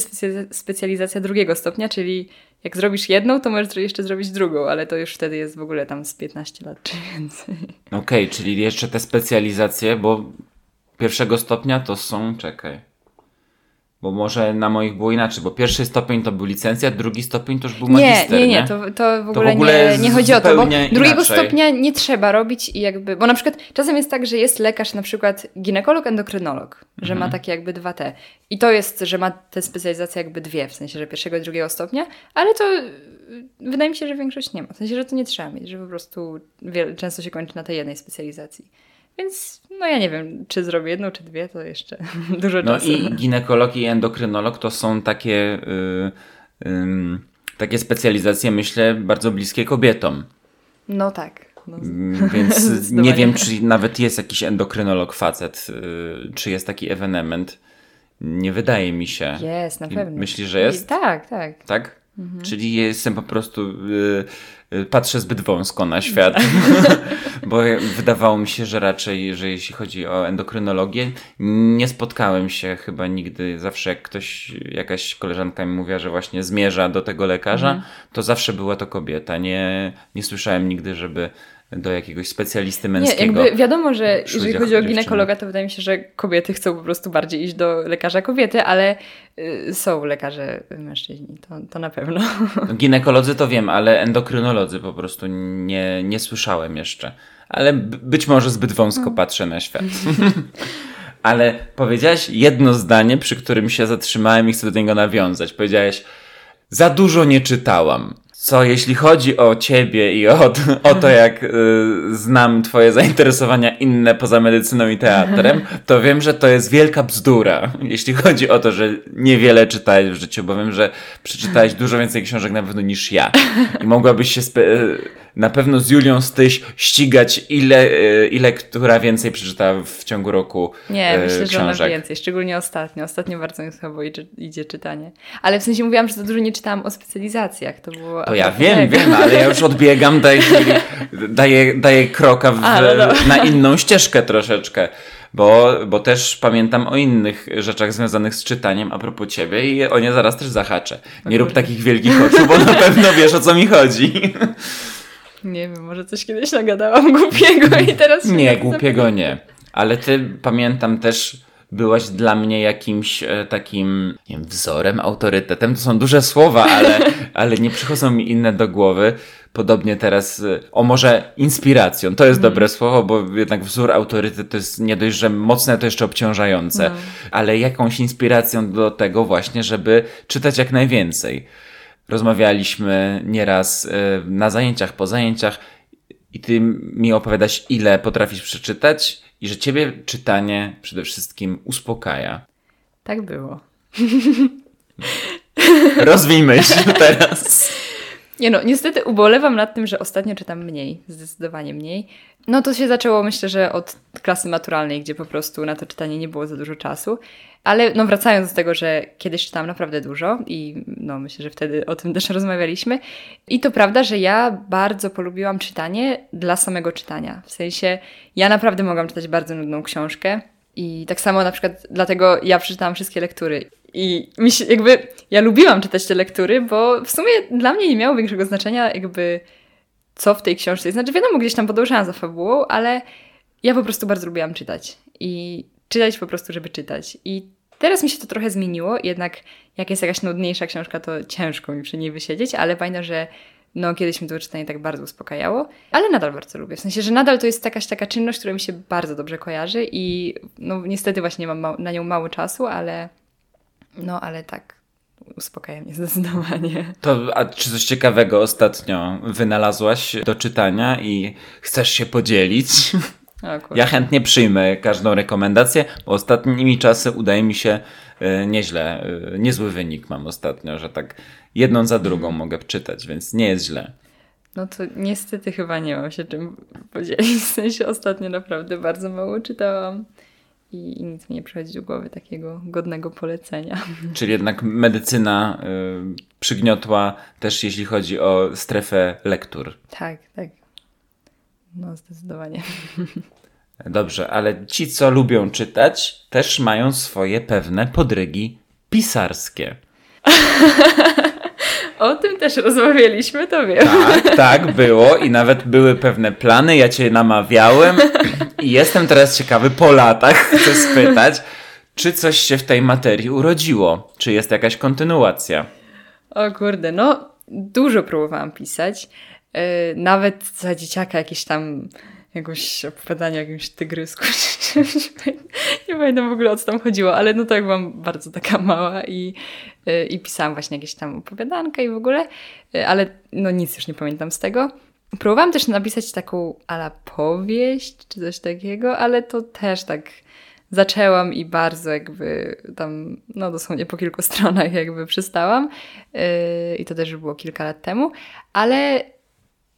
specjalizacja drugiego stopnia, czyli jak zrobisz jedną, to możesz jeszcze zrobić drugą, ale to już wtedy jest w ogóle tam z 15 lat czy więcej. Okej, czyli jeszcze te specjalizacje, bo pierwszego stopnia to są, czekaj. Bo może na moich było inaczej, bo pierwszy stopień to był licencjat, drugi stopień to już był magister, nie, nie? nie, to, to w ogóle, w ogóle nie, nie chodzi o to, bo drugiego inaczej. stopnia nie trzeba robić i jakby, bo na przykład czasem jest tak, że jest lekarz, na przykład ginekolog, endokrynolog, że Mhm. ma takie jakby dwa te. I to jest, że ma te specjalizacje jakby dwie, w sensie, że pierwszego i drugiego stopnia, ale to y, wydaje mi się, że większość nie ma. W sensie, że to nie trzeba mieć, że po prostu wiele, często się kończy na tej jednej specjalizacji. Więc no ja nie wiem, czy zrobię jedną, czy dwie, to jeszcze *laughs* dużo No czasu. i ginekolog i endokrynolog to są takie, y, ym, takie specjalizacje, myślę, bardzo bliskie kobietom. No tak. No. Mm, *laughs* Więc nie wiem, czy nawet jest jakiś endokrynolog facet, y, czy jest taki ewenement. Nie wydaje mi się. Jest, na pewno. Myślisz, że jest? I, tak, tak. Tak? Mhm. Czyli jestem po prostu. Y, y, patrzę zbyt wąsko na świat. *laughs* *laughs* Bo wydawało mi się, że raczej, że jeśli chodzi o endokrynologię, nie spotkałem się chyba nigdy. Zawsze jak ktoś, jakaś koleżanka mi mówiła, że właśnie zmierza do tego lekarza, Mhm. to zawsze była to kobieta. Nie, nie słyszałem nigdy, żeby do jakiegoś specjalisty Nie, męskiego. jakby wiadomo, że jeżeli chodzi o ginekologa, to wydaje mi się, że kobiety chcą po prostu bardziej iść do lekarza kobiety, ale y, są lekarze mężczyźni, to, to na pewno. Ginekolodzy to wiem, ale endokrynolodzy po prostu nie, nie słyszałem jeszcze. Ale być może zbyt wąsko patrzę na świat. *laughs* ale powiedziałaś jedno zdanie, przy którym się zatrzymałem i chcę do niego nawiązać. Powiedziałaś, za dużo nie czytałam. Co jeśli chodzi o ciebie i o, o to, jak y, znam twoje zainteresowania inne poza medycyną i teatrem, to wiem, że to jest wielka bzdura. Jeśli chodzi o to, że niewiele czytałeś w życiu, bo wiem, że przeczytałeś dużo więcej książek na pewno niż ja. I mogłabyś się y, na pewno z Julią Styś ścigać, ile, y, ile która więcej przeczytała w ciągu roku Nie, y, myślę, że ona książek. więcej, szczególnie ostatnio. Ostatnio bardzo mi słabo idzie, idzie czytanie. Ale w sensie mówiłam, że za dużo nie czytałam o specjalizacjach. To było. To ja wiem, wiem, ale ja już odbiegam, daję, daję, daję kroka w, no na inną ścieżkę troszeczkę. Bo, bo też pamiętam o innych rzeczach związanych z czytaniem a propos ciebie i o nie zaraz też zahaczę. Nie rób takich wielkich oczu, bo na pewno wiesz o co mi chodzi. Nie wiem, może coś kiedyś nagadałam głupiego i teraz Nie, tak głupiego nie. Ale ty pamiętam też byłaś dla mnie jakimś e, takim nie wiem, wzorem, autorytetem. To są duże słowa, ale, *laughs* ale nie przychodzą mi inne do głowy. Podobnie teraz, e, o może inspiracją. To jest dobre słowo, bo jednak wzór, autorytet to jest nie dość, że mocne, to jeszcze obciążające. Ale jakąś inspiracją do tego właśnie, żeby czytać jak najwięcej. Rozmawialiśmy nieraz e, na zajęciach, po zajęciach i ty mi opowiadasz, ile potrafisz przeczytać i że ciebie czytanie przede wszystkim uspokaja. Tak było. *laughs* Rozwij myśl *laughs* teraz. Nie no, niestety ubolewam nad tym, że ostatnio czytam mniej, zdecydowanie mniej. No to się zaczęło myślę, że od klasy maturalnej, gdzie po prostu na to czytanie nie było za dużo czasu. Ale no wracając do tego, że kiedyś czytałam naprawdę dużo i no myślę, że wtedy o tym *laughs* też rozmawialiśmy. I to prawda, że ja bardzo polubiłam czytanie dla samego czytania. W sensie ja naprawdę mogłam czytać bardzo nudną książkę i tak samo na przykład dlatego ja przeczytałam wszystkie lektury. I mi się, jakby ja lubiłam czytać te lektury, bo w sumie dla mnie nie miało większego znaczenia jakby co w tej książce jest. Znaczy wiadomo, gdzieś tam podążałam za fabułą, ale ja po prostu bardzo lubiłam czytać. I czytać po prostu, żeby czytać. I Teraz mi się to trochę zmieniło, jednak jak jest jakaś nudniejsza książka, to ciężko mi przy niej wysiedzieć, ale pamiętam, że no kiedyś mi to czytanie tak bardzo uspokajało, ale nadal bardzo lubię. W sensie, że nadal to jest jakaś taka czynność, która mi się bardzo dobrze kojarzy i no niestety właśnie mam na nią mało czasu, ale no ale tak uspokaja mnie zdecydowanie. To, a czy coś ciekawego ostatnio wynalazłaś do czytania i chcesz się podzielić? *laughs* Ja chętnie przyjmę każdą rekomendację, bo ostatnimi czasy udaje mi się y, nieźle, y, niezły wynik mam ostatnio, że tak jedną za drugą mogę czytać, więc nie jest źle. No to niestety chyba nie mam się czym podzielić. W sensie ostatnio naprawdę bardzo mało czytałam i, i nic mi nie przychodzi do głowy takiego godnego polecenia. *laughs* Czyli jednak medycyna y, przygniotła też jeśli chodzi o strefę lektur. Tak, tak. No zdecydowanie. *laughs* Dobrze, ale ci, co lubią czytać, też mają swoje pewne podrygi pisarskie. *laughs* O tym też rozmawialiśmy, to wiem. Tak, *laughs* tak, było i nawet były pewne plany. Ja cię namawiałem i jestem teraz ciekawy po latach, *laughs* chcę spytać, czy coś się w tej materii urodziło? Czy jest jakaś kontynuacja? O kurde, no dużo próbowałam pisać. Yy, nawet za dzieciaka jakieś tam jakieś opowiadanie o jakimś tygrysku. *laughs* nie pamiętam w ogóle o co tam chodziło, ale no to jak byłam bardzo taka mała i, y, i pisałam właśnie jakieś tam opowiadankę i w ogóle, y, ale no nic już nie pamiętam z tego. Próbowałam też napisać taką ala powieść czy coś takiego, ale to też tak zaczęłam i bardzo jakby tam, no dosłownie po kilku *laughs* stronach jakby przystałam yy, i to też było kilka lat temu, ale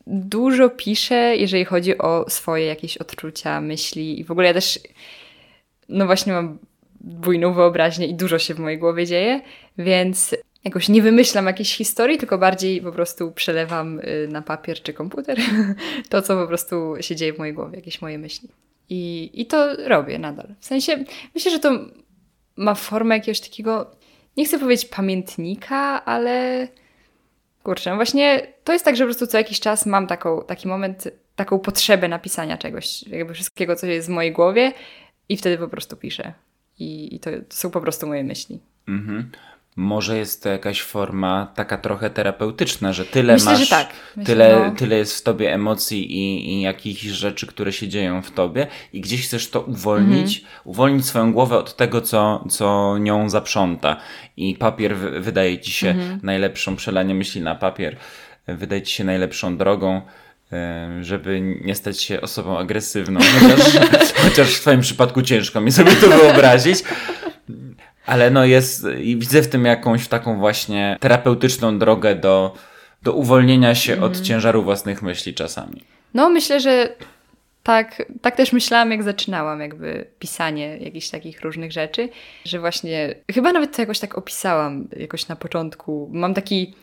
dużo piszę, jeżeli chodzi o swoje jakieś odczucia, myśli i w ogóle ja też, no właśnie mam bujną wyobraźnię i dużo się w mojej głowie dzieje, więc jakoś nie wymyślam jakiejś historii, tylko bardziej po prostu przelewam y, na papier czy komputer *laughs* to, co po prostu się dzieje w mojej głowie, jakieś moje myśli. I, I to robię nadal. W sensie, myślę, że to ma formę jakiegoś takiego, nie chcę powiedzieć pamiętnika, ale Kurczę, no właśnie to jest tak, że po prostu co jakiś czas mam taką, taki moment, taką potrzebę napisania czegoś, jakby wszystkiego, co jest w mojej głowie i wtedy po prostu piszę. I, i to, to, są po prostu moje myśli. Mhm. Może jest to jakaś forma taka trochę terapeutyczna, że tyle Myślę, masz, że tak. Myślę, tyle, no. tyle jest w tobie emocji i, i jakichś rzeczy, które się dzieją w tobie i gdzieś chcesz to uwolnić, mhm. uwolnić swoją głowę od tego, co, co nią zaprząta. I papier wydaje ci się mhm. najlepszą, przelanie myśli na papier, wydaje ci się najlepszą drogą e, żeby nie stać się osobą agresywną, chociaż, *laughs* chociaż w Twoim przypadku ciężko mi sobie to wyobrazić. Ale no jest, i widzę w tym jakąś taką właśnie terapeutyczną drogę do, do uwolnienia się mm. od mhm. ciężaru własnych myśli czasami. No myślę, że tak, tak też myślałam, jak zaczynałam jakby pisanie jakichś takich różnych rzeczy, że właśnie, chyba nawet to jakoś tak opisałam jakoś na początku. Mam taki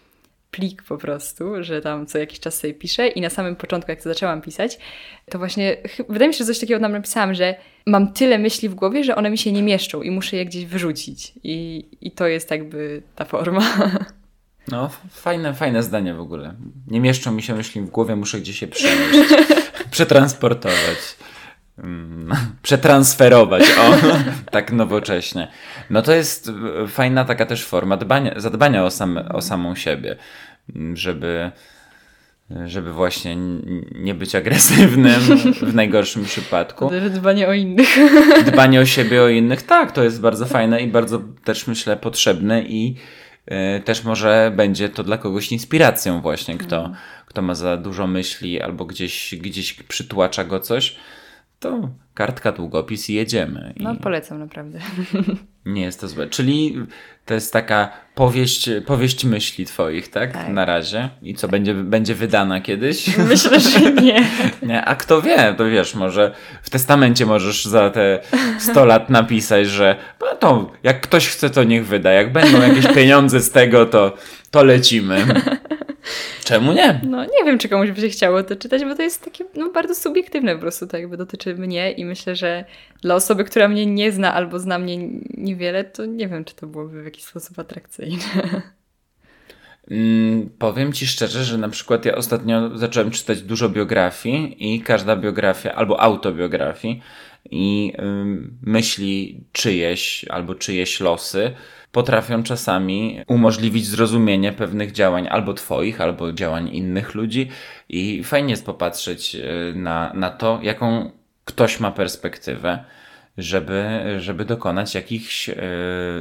plik po prostu, że tam co jakiś czas sobie piszę i na samym początku, jak to zaczęłam pisać, to właśnie, wydaje mi się, że coś takiego tam napisałam, że mam tyle myśli w głowie, że one mi się nie mieszczą i muszę je gdzieś wyrzucić. I, i to jest jakby ta forma. *laughs* No, fajne, fajne zdanie w ogóle. Nie mieszczą mi się myśli w głowie, muszę gdzieś je przenieść, *laughs* przetransportować. Mm, *laughs* przetransferować, o, tak nowocześnie. No to jest fajna taka też forma dbania, zadbania o, sam, o samą siebie, żeby, żeby właśnie nie być agresywnym w najgorszym przypadku. Dbanie o innych. Dbanie o siebie, o innych, tak, to jest bardzo fajne i bardzo też myślę potrzebne i y, też może będzie to dla kogoś inspiracją właśnie, kto, mm. kto ma za dużo myśli albo gdzieś, gdzieś przytłacza go coś to kartka, długopis i jedziemy. No, polecam naprawdę. Nie jest to złe. Czyli to jest taka powieść, powieść myśli twoich, tak? tak. Na razie. I co, będzie, będzie wydana kiedyś? *laughs* Myślę, że nie. *laughs* nie. A kto wie, to wiesz, może w testamencie możesz za te 100 lat napisać, że no to jak ktoś chce, to niech wyda. Jak będą jakieś pieniądze z tego, to, to lecimy. *laughs* Czemu nie? No nie wiem, czy komuś by się chciało to czytać, bo to jest takie no, bardzo subiektywne po prostu, to jakby dotyczy mnie i myślę, że dla osoby, która mnie nie zna albo zna mnie niewiele, to nie wiem, czy to byłoby w jakiś sposób atrakcyjne. Mm, powiem ci szczerze, że na przykład ja ostatnio zacząłem czytać dużo biografii i każda biografia albo autobiografii i myśli czyjeś albo czyjeś losy potrafią czasami umożliwić zrozumienie pewnych działań albo twoich, albo działań innych ludzi i fajnie jest popatrzeć y, na, na to, jaką ktoś ma perspektywę żeby, żeby dokonać jakichś y,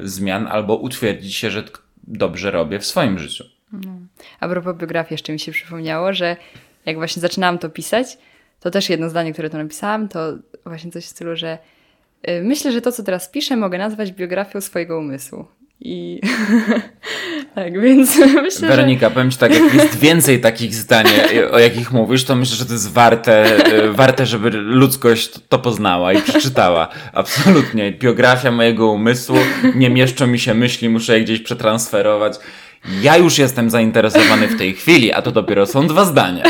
zmian albo utwierdzić się, że dobrze robię w swoim życiu. A propos biografii, jeszcze mi się przypomniało, że jak właśnie zaczynałam to pisać, to też jedno zdanie, które tu napisałam, to właśnie coś w stylu, że y, myślę, że to, co teraz piszę, mogę nazwać biografią swojego umysłu. I *laughs* tak, więc *laughs* myślę, Weronika, że... powiem Ci tak, jak jest *laughs* więcej takich zdań, o jakich mówisz, to myślę, że to jest warte, y, warte żeby ludzkość to poznała i przeczytała. Absolutnie. Biografia mojego umysłu, nie mieszczą mi się myśli, muszę je gdzieś przetransferować. Ja już jestem zainteresowany w tej chwili, a to dopiero są dwa zdania.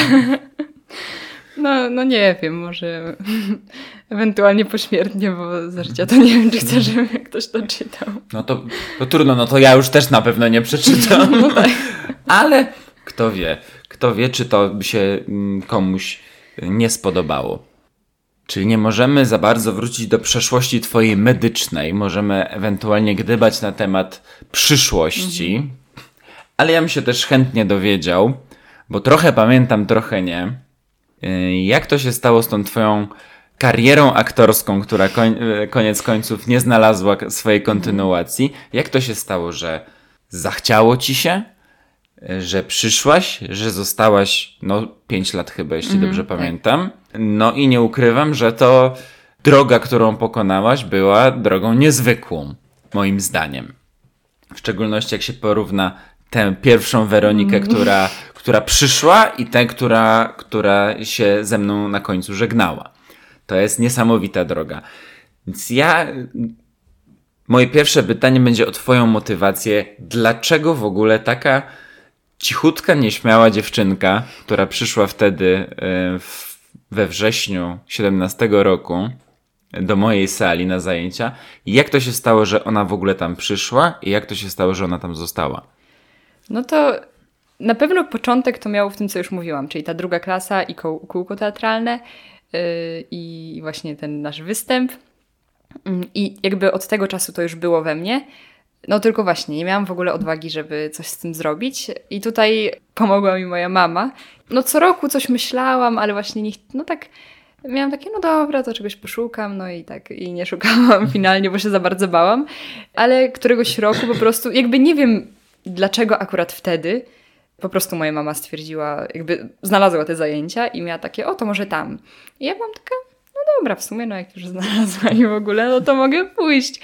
No, no nie wiem, może ewentualnie pośmiertnie, bo za życia to nie wiem, czy chcę, żeby ktoś to czytał. No to, to trudno, no to ja już też na pewno nie przeczytam. No tak. Ale kto wie, kto wie, czy to by się mm, komuś nie spodobało. Czyli nie możemy za bardzo wrócić do przeszłości twojej medycznej, możemy ewentualnie gdybać na temat przyszłości, mhm. ale ja bym się też chętnie dowiedział, bo trochę pamiętam, trochę nie jak to się stało z tą twoją karierą aktorską, która koń, y, koniec końców nie znalazła swojej kontynuacji? Jak to się stało, że zachciało ci się, y, że przyszłaś, że zostałaś, no, pięć lat chyba, jeśli mm, dobrze tak. pamiętam. No i nie ukrywam, że to droga, którą pokonałaś, była drogą niezwykłą, moim zdaniem. W szczególności jak się porówna tę pierwszą Weronikę, mm. która, która przyszła i tę, która, która się ze mną na końcu żegnała. To jest niesamowita droga. Więc ja. Moje pierwsze pytanie będzie o Twoją motywację. Dlaczego w ogóle taka cichutka, nieśmiała dziewczynka, która przyszła wtedy e, w, we wrześniu 17 roku do mojej sali na zajęcia, jak to się stało, że ona w ogóle tam przyszła i jak to się stało, że ona tam została? No to na pewno początek to miało w tym, co już mówiłam, czyli ta druga klasa i kółko teatralne yy, i właśnie ten nasz występ. Yy, I jakby od tego czasu to już było we mnie. No tylko właśnie, nie miałam w ogóle odwagi, żeby coś z tym zrobić. I tutaj pomogła mi moja mama. No co roku coś myślałam, ale właśnie nie, no tak miałam takie, no dobra, to czegoś poszukam, no i tak, i nie szukałam *laughs* finalnie, bo się za bardzo bałam. Ale któregoś roku po prostu, jakby nie wiem dlaczego akurat wtedy, po prostu moja mama stwierdziła, jakby znalazła te zajęcia i miała takie, o to może tam. I ja byłam taka, no dobra, w sumie, no jak już znalazła i w ogóle, no to mogę pójść.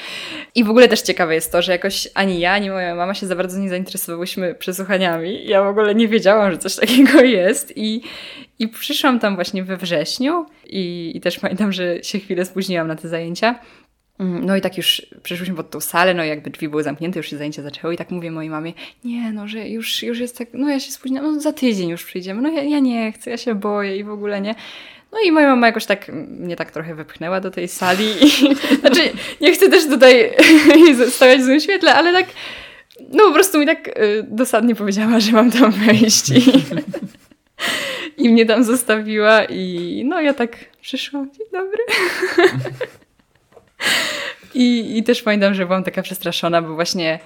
I w ogóle też ciekawe jest to, że jakoś ani ja, ani moja mama się za bardzo nie zainteresowałyśmy przesłuchaniami. Ja w ogóle nie wiedziałam, że coś takiego jest i, i przyszłam tam właśnie we wrześniu i, i też pamiętam, że się chwilę spóźniłam na te zajęcia. Mm, no i tak już przeszłyśmy pod tą salę, no jakby drzwi były zamknięte, już się zajęcia zaczęło i tak mówię mojej mamie, nie no, że już, już jest tak, no ja się spóźniam, no za tydzień już przyjdziemy, no ja, ja nie chcę, ja się boję i w ogóle nie. No i moja mama jakoś tak mnie tak trochę wepchnęła do tej sali i *laughs* znaczy nie chcę też tutaj *laughs* stawiać w złym świetle, ale tak no po prostu mi tak y, dosadnie powiedziała, że mam tam wejść i, *laughs* i mnie tam zostawiła i no ja tak przyszłam, dzień dobry. I, I też pamiętam, że byłam taka przestraszona, bo właśnie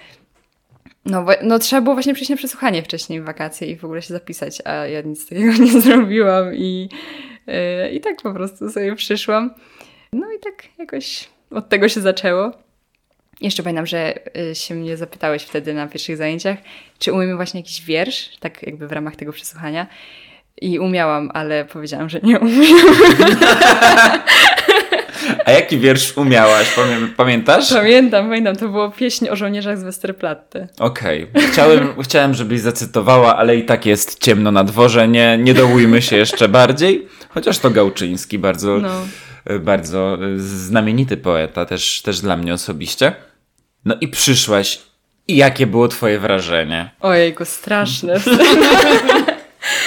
no, no trzeba było właśnie przyjść na przesłuchanie wcześniej w wakacje i w ogóle się zapisać, a ja nic takiego *laughs* nie zrobiłam i, yy, i tak po prostu sobie przyszłam. No i tak jakoś od tego się zaczęło. Jeszcze pamiętam, że y, się mnie zapytałeś wtedy na pierwszych zajęciach, czy umiemy właśnie jakiś wiersz, tak jakby w ramach tego przesłuchania. I umiałam, ale powiedziałam, że nie umiem. *laughs* A jaki wiersz umiałaś? Pamiętasz? Pamiętam, pamiętam. To było pieśń o żołnierzach z Westerplatte. Okej. Okay. Chciałem, chciałem, żebyś zacytowała, ale i tak jest ciemno na dworze. Nie, nie dołujmy się jeszcze bardziej. Chociaż to Gałczyński, bardzo, no. bardzo znamienity poeta, też, też dla mnie osobiście. No i przyszłaś. I jakie było twoje wrażenie? Ojejku, straszne. *laughs*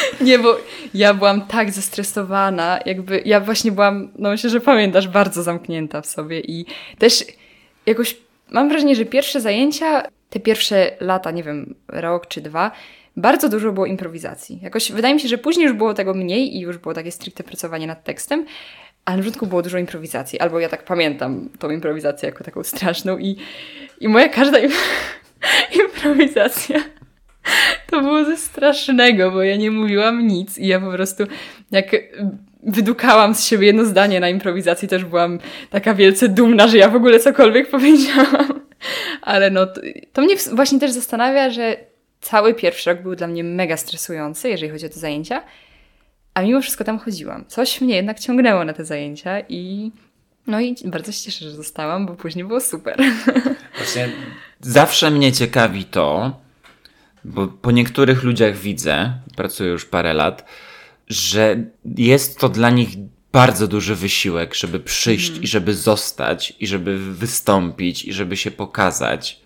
*laughs* Nie, bo ja byłam tak zestresowana, jakby ja właśnie byłam, no myślę, że pamiętasz, bardzo zamknięta w sobie i też jakoś mam wrażenie, że pierwsze zajęcia, te pierwsze lata, nie wiem, rok czy dwa, bardzo dużo było improwizacji. Jakoś wydaje mi się, że później już było tego mniej i już było takie stricte pracowanie nad tekstem, ale na początku było dużo improwizacji. Albo ja tak pamiętam tą improwizację jako taką straszną i, i moja każda im *laughs* improwizacja to było ze strasznego, bo ja nie mówiłam nic i ja po prostu jak wydukałam z siebie jedno zdanie na improwizacji, też byłam taka wielce dumna, że ja w ogóle cokolwiek *laughs* powiedziałam. Ale no, to, to mnie właśnie też zastanawia, że cały pierwszy rok był dla mnie mega stresujący, jeżeli chodzi o te zajęcia, a mimo wszystko tam chodziłam. Coś mnie jednak ciągnęło na te zajęcia i no i bardzo się cieszę, że zostałam, bo później było super. *laughs* Właśnie zawsze mnie ciekawi to, bo po niektórych ludziach widzę, pracuję już parę lat, że jest to dla nich bardzo duży wysiłek, żeby przyjść mm. i żeby zostać, i żeby wystąpić, i żeby się pokazać.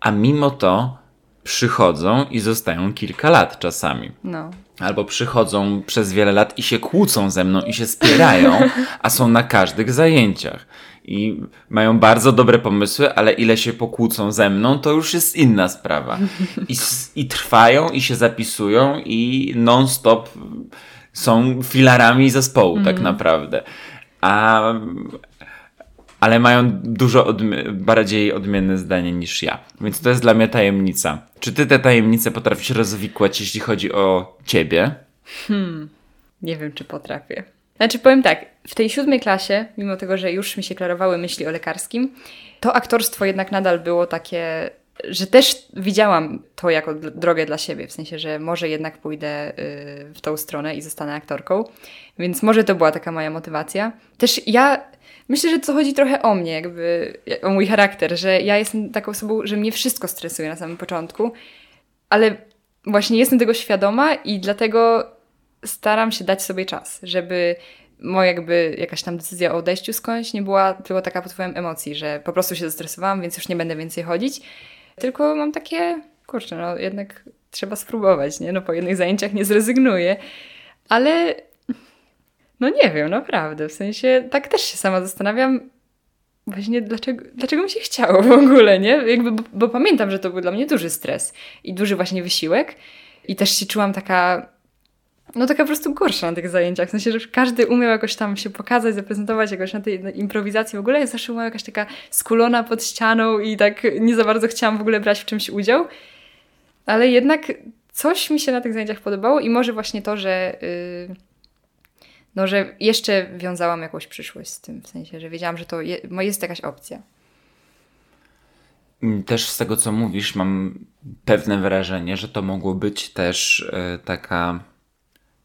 A mimo to przychodzą i zostają kilka lat czasami. No. Albo przychodzą przez wiele lat i się kłócą ze mną i się spierają, *laughs* a są na każdych zajęciach. I mają bardzo dobre pomysły, ale ile się pokłócą ze mną, to już jest inna sprawa. I, i trwają, i się zapisują, i non-stop są filarami zespołu, mm. tak naprawdę. A, ale mają dużo odmi bardziej odmienne zdanie niż ja. Więc to jest dla mnie tajemnica. Czy ty te tajemnice potrafisz rozwikłać, jeśli chodzi o ciebie? Hmm, nie wiem, czy potrafię. Znaczy, powiem tak, w tej siódmej klasie, mimo tego, że już mi się klarowały myśli o lekarskim, to aktorstwo jednak nadal było takie, że też widziałam to jako drogę dla siebie, w sensie, że może jednak pójdę y, w tą stronę i zostanę aktorką, więc może to była taka moja motywacja. Też ja myślę, że to chodzi trochę o mnie, jakby o mój charakter, że ja jestem taką osobą, że mnie wszystko stresuje na samym początku, ale właśnie jestem tego świadoma i dlatego staram się dać sobie czas, żeby moja jakby jakaś tam decyzja o odejściu skądś nie była tylko taka pod wpływem emocji, że po prostu się zestresowałam, więc już nie będę więcej chodzić. Tylko mam takie, kurczę, no jednak trzeba spróbować, nie? No po jednych zajęciach nie zrezygnuję. Ale no nie wiem, naprawdę. W sensie tak też się sama zastanawiam, właśnie dlaczego, dlaczego mi się chciało w ogóle, nie? Jakby, bo, bo pamiętam, że to był dla mnie duży stres i duży właśnie wysiłek. I też się czułam taka no taka po prostu gorsza na tych zajęciach. W sensie, że każdy umiał jakoś tam się pokazać, zaprezentować jakoś na tej improwizacji w ogóle. Ja zawsze była jakaś taka skulona pod ścianą i tak nie za bardzo chciałam w ogóle brać w czymś udział. Ale jednak coś mi się na tych zajęciach podobało i może właśnie to, że... Yy, no, że jeszcze wiązałam jakąś przyszłość z tym, w sensie, że wiedziałam, że to je, jest jakaś opcja. Też z tego, co mówisz, mam pewne wrażenie, że to mogło być też yy, taka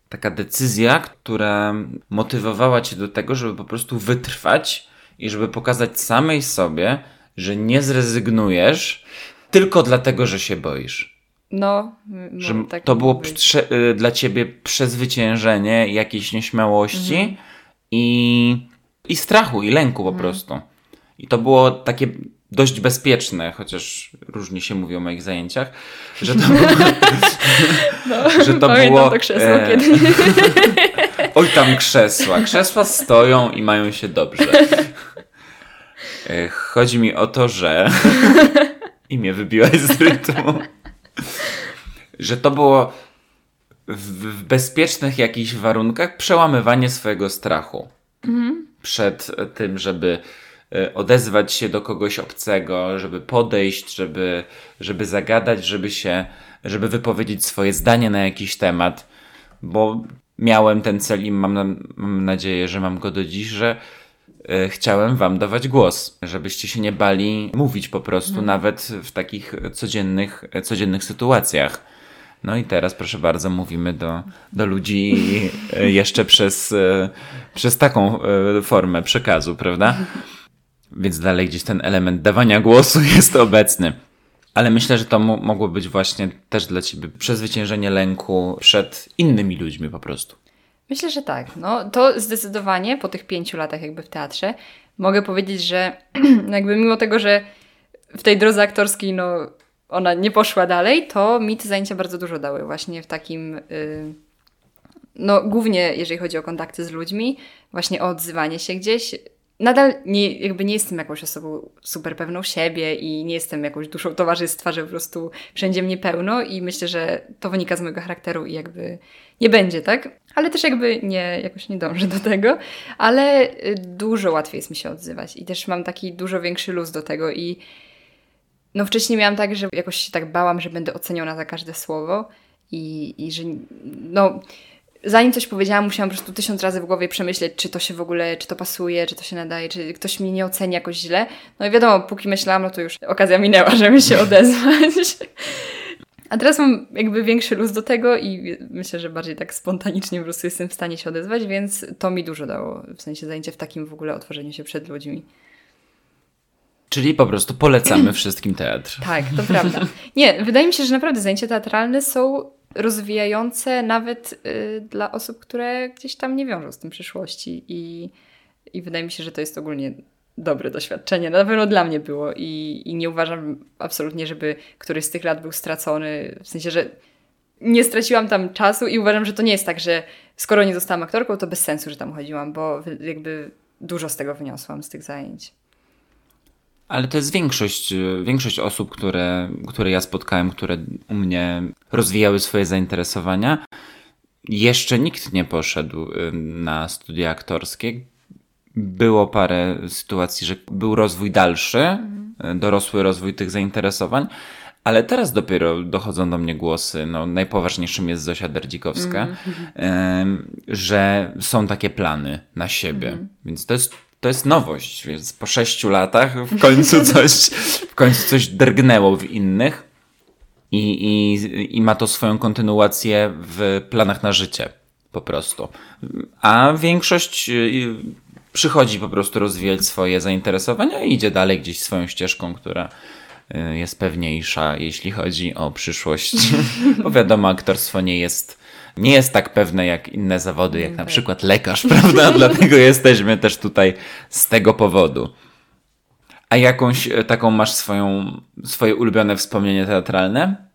taka decyzja, która motywowała cię do tego, żeby po prostu wytrwać i żeby pokazać samej sobie, że nie zrezygnujesz tylko dlatego, że się boisz. No, no że tak to było y, dla ciebie przezwyciężenie jakiejś nieśmiałości mhm. i, i strachu, i lęku po mhm. prostu. I to było takie dość bezpieczne, chociaż różnie się mówi o moich zajęciach, że to było, *laughs* no, *laughs* że to było to krzesło e, kiedy. *laughs* Oj tam krzesła. Krzesła stoją i mają się dobrze. E, chodzi mi o to, że i mnie wybiłaś z rytmu. Że to było w, bezpiecznych jakichś warunkach przełamywanie swojego strachu. Mhm. Przed tym, żeby E, odezwać się do kogoś obcego, żeby podejść, żeby, żeby zagadać, żeby się, żeby wypowiedzieć swoje zdanie na jakiś temat, bo miałem ten cel i mam, mam nadzieję, że mam go do dziś, że chciałem wam dawać głos, żebyście się nie bali mówić po prostu, mhm. nawet w takich codziennych, codziennych sytuacjach. No i teraz, proszę bardzo, mówimy do, do ludzi e, jeszcze przez, przez taką formę przekazu, prawda? Więc dalej gdzieś ten element dawania głosu *laughs* jest obecny. Ale myślę, że to mogło być właśnie też dla ciebie przezwyciężenie lęku przed innymi ludźmi po prostu. Myślę, że tak. No, to zdecydowanie po tych pięciu latach jakby w teatrze mogę powiedzieć, że *clears throat* jakby mimo tego, że w tej drodze aktorskiej no, ona nie poszła dalej, to mi te zajęcia bardzo dużo dały właśnie w takim... Yy, no głównie jeżeli chodzi o kontakty z ludźmi, właśnie o odzywanie się gdzieś, nadal nie, jakby nie jestem jakąś osobą super pewną siebie i nie jestem jakąś duszą towarzystwa, że po prostu wszędzie mnie pełno i myślę, że to wynika z mojego charakteru i jakby nie będzie, tak? Ale też jakby nie, jakoś nie dążę do tego, ale y, dużo łatwiej jest mi się odzywać i też mam taki dużo większy luz do tego i no wcześniej miałam tak, że jakoś się tak bałam, że będę oceniona za każde słowo i, i że no zanim coś powiedziałam, musiałam po prostu tysiąc razy w głowie przemyśleć, czy to się w ogóle, czy to pasuje, czy to się nadaje, czy ktoś mnie nie oceni jakoś źle. No i wiadomo, póki myślałam, no to już okazja minęła, *laughs* żeby się odezwać. A teraz mam jakby większy luz do tego i myślę, że bardziej tak spontanicznie po prostu jestem w stanie się odezwać, więc to mi dużo dało, w sensie zajęcie w takim w ogóle otworzeniu się przed ludźmi. Czyli po prostu polecamy *clears throat* wszystkim teatr. Tak, to prawda. Nie, wydaje mi się, że naprawdę zajęcia teatralne są rozwijające nawet y, dla osób, które gdzieś tam nie wiążą z tym przyszłości i, i wydaje mi się, że to jest ogólnie dobre doświadczenie. Na pewno dla mnie było i, i nie uważam absolutnie, żeby któryś z tych lat był stracony, w sensie, że nie straciłam tam czasu i uważam, że to nie jest tak, że skoro nie zostałam aktorką, to bez sensu, że tam chodziłam, bo jakby dużo z tego wyniosłam, z tych zajęć. Ale to jest większość, większość osób, które, które ja spotkałem, które u mnie rozwijały swoje zainteresowania. Jeszcze nikt nie poszedł y, na studia aktorskie. Było parę sytuacji, że był rozwój dalszy, mhm. dorosły rozwój tych zainteresowań, ale teraz dopiero dochodzą do mnie głosy, no najpoważniejszym jest Zosia Derdzikowska, mm. że są takie plany na siebie. Mm. Więc to jest to jest nowość, więc po sześciu latach w końcu coś, w końcu coś drgnęło w innych i, i, i ma to swoją kontynuację w planach na życie po prostu. A większość y, przychodzi po prostu rozwijać swoje zainteresowania i idzie dalej gdzieś swoją ścieżką, która y, jest pewniejsza, jeśli chodzi o przyszłość. *laughs* Bo wiadomo, aktorstwo nie jest nie jest tak pewne jak inne zawody, jak na tak. przykład lekarz, *laughs* prawda? Dlatego jesteśmy też tutaj z tego powodu. A jakąś e, taką masz swoją, swoje ulubione wspomnienie teatralne?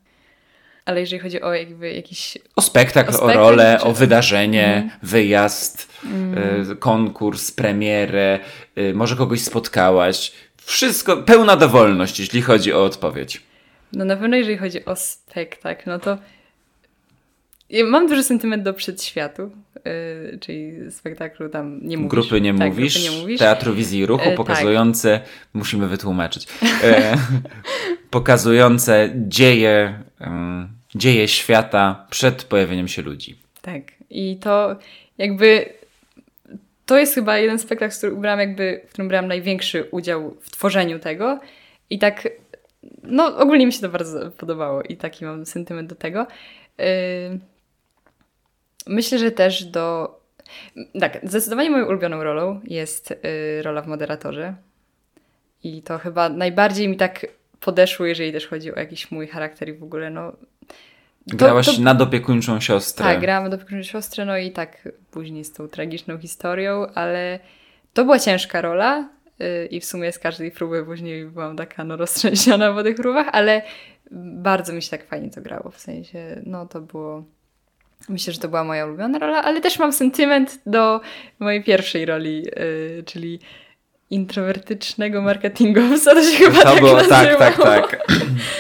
Ale jeżeli chodzi o jakby jakiś... O spektakl, o, spektakl, o rolę, czy... o wydarzenie, mm. wyjazd, mm. y, konkurs, premierę, y, może kogoś spotkałaś. Wszystko, pełna dowolność, jeśli chodzi o odpowiedź. No na pewno jeżeli chodzi o spektakl, no to ja mam duży sentyment do przedświatu, yy, czyli spektaklu tam nie mówisz. Grupy nie, tak, mówisz, grupy nie mówisz. Teatru Wizji Ruchu, yy, pokazujące, tak. musimy wytłumaczyć, yy, *laughs* pokazujące dzieje, dzieje świata przed pojawieniem się ludzi. Tak. I to jakby to jest chyba jeden spektakl, w którym brałam, jakby, w którym brałam największy udział w tworzeniu tego. I tak, no ogólnie mi się to bardzo podobało i taki mam sentyment do tego. Yy, Myślę, że też do. Tak, zdecydowanie moją ulubioną rolą jest y, rola w moderatorze. I to chyba najbardziej mi tak podeszło, jeżeli też chodzi o jakiś mój charakter i w ogóle, no. To, Grałaś to... nadopiekuńczą siostrę. Tak, grałam nadopiekuńczą siostrę, no i tak później z tą tragiczną historią, ale to była ciężka rola yy, i w sumie z każdej próby później byłam taka no roztrzęsiona po tych próbach, ale bardzo mi się tak fajnie to grało, w sensie, no to było Myślę, że to była moja ulubiona rola, ale też mam sentyment do mojej pierwszej roli, yy, czyli introwertycznego marketingowca, to się chyba to tak było, nazywało. Tak, tak, tak.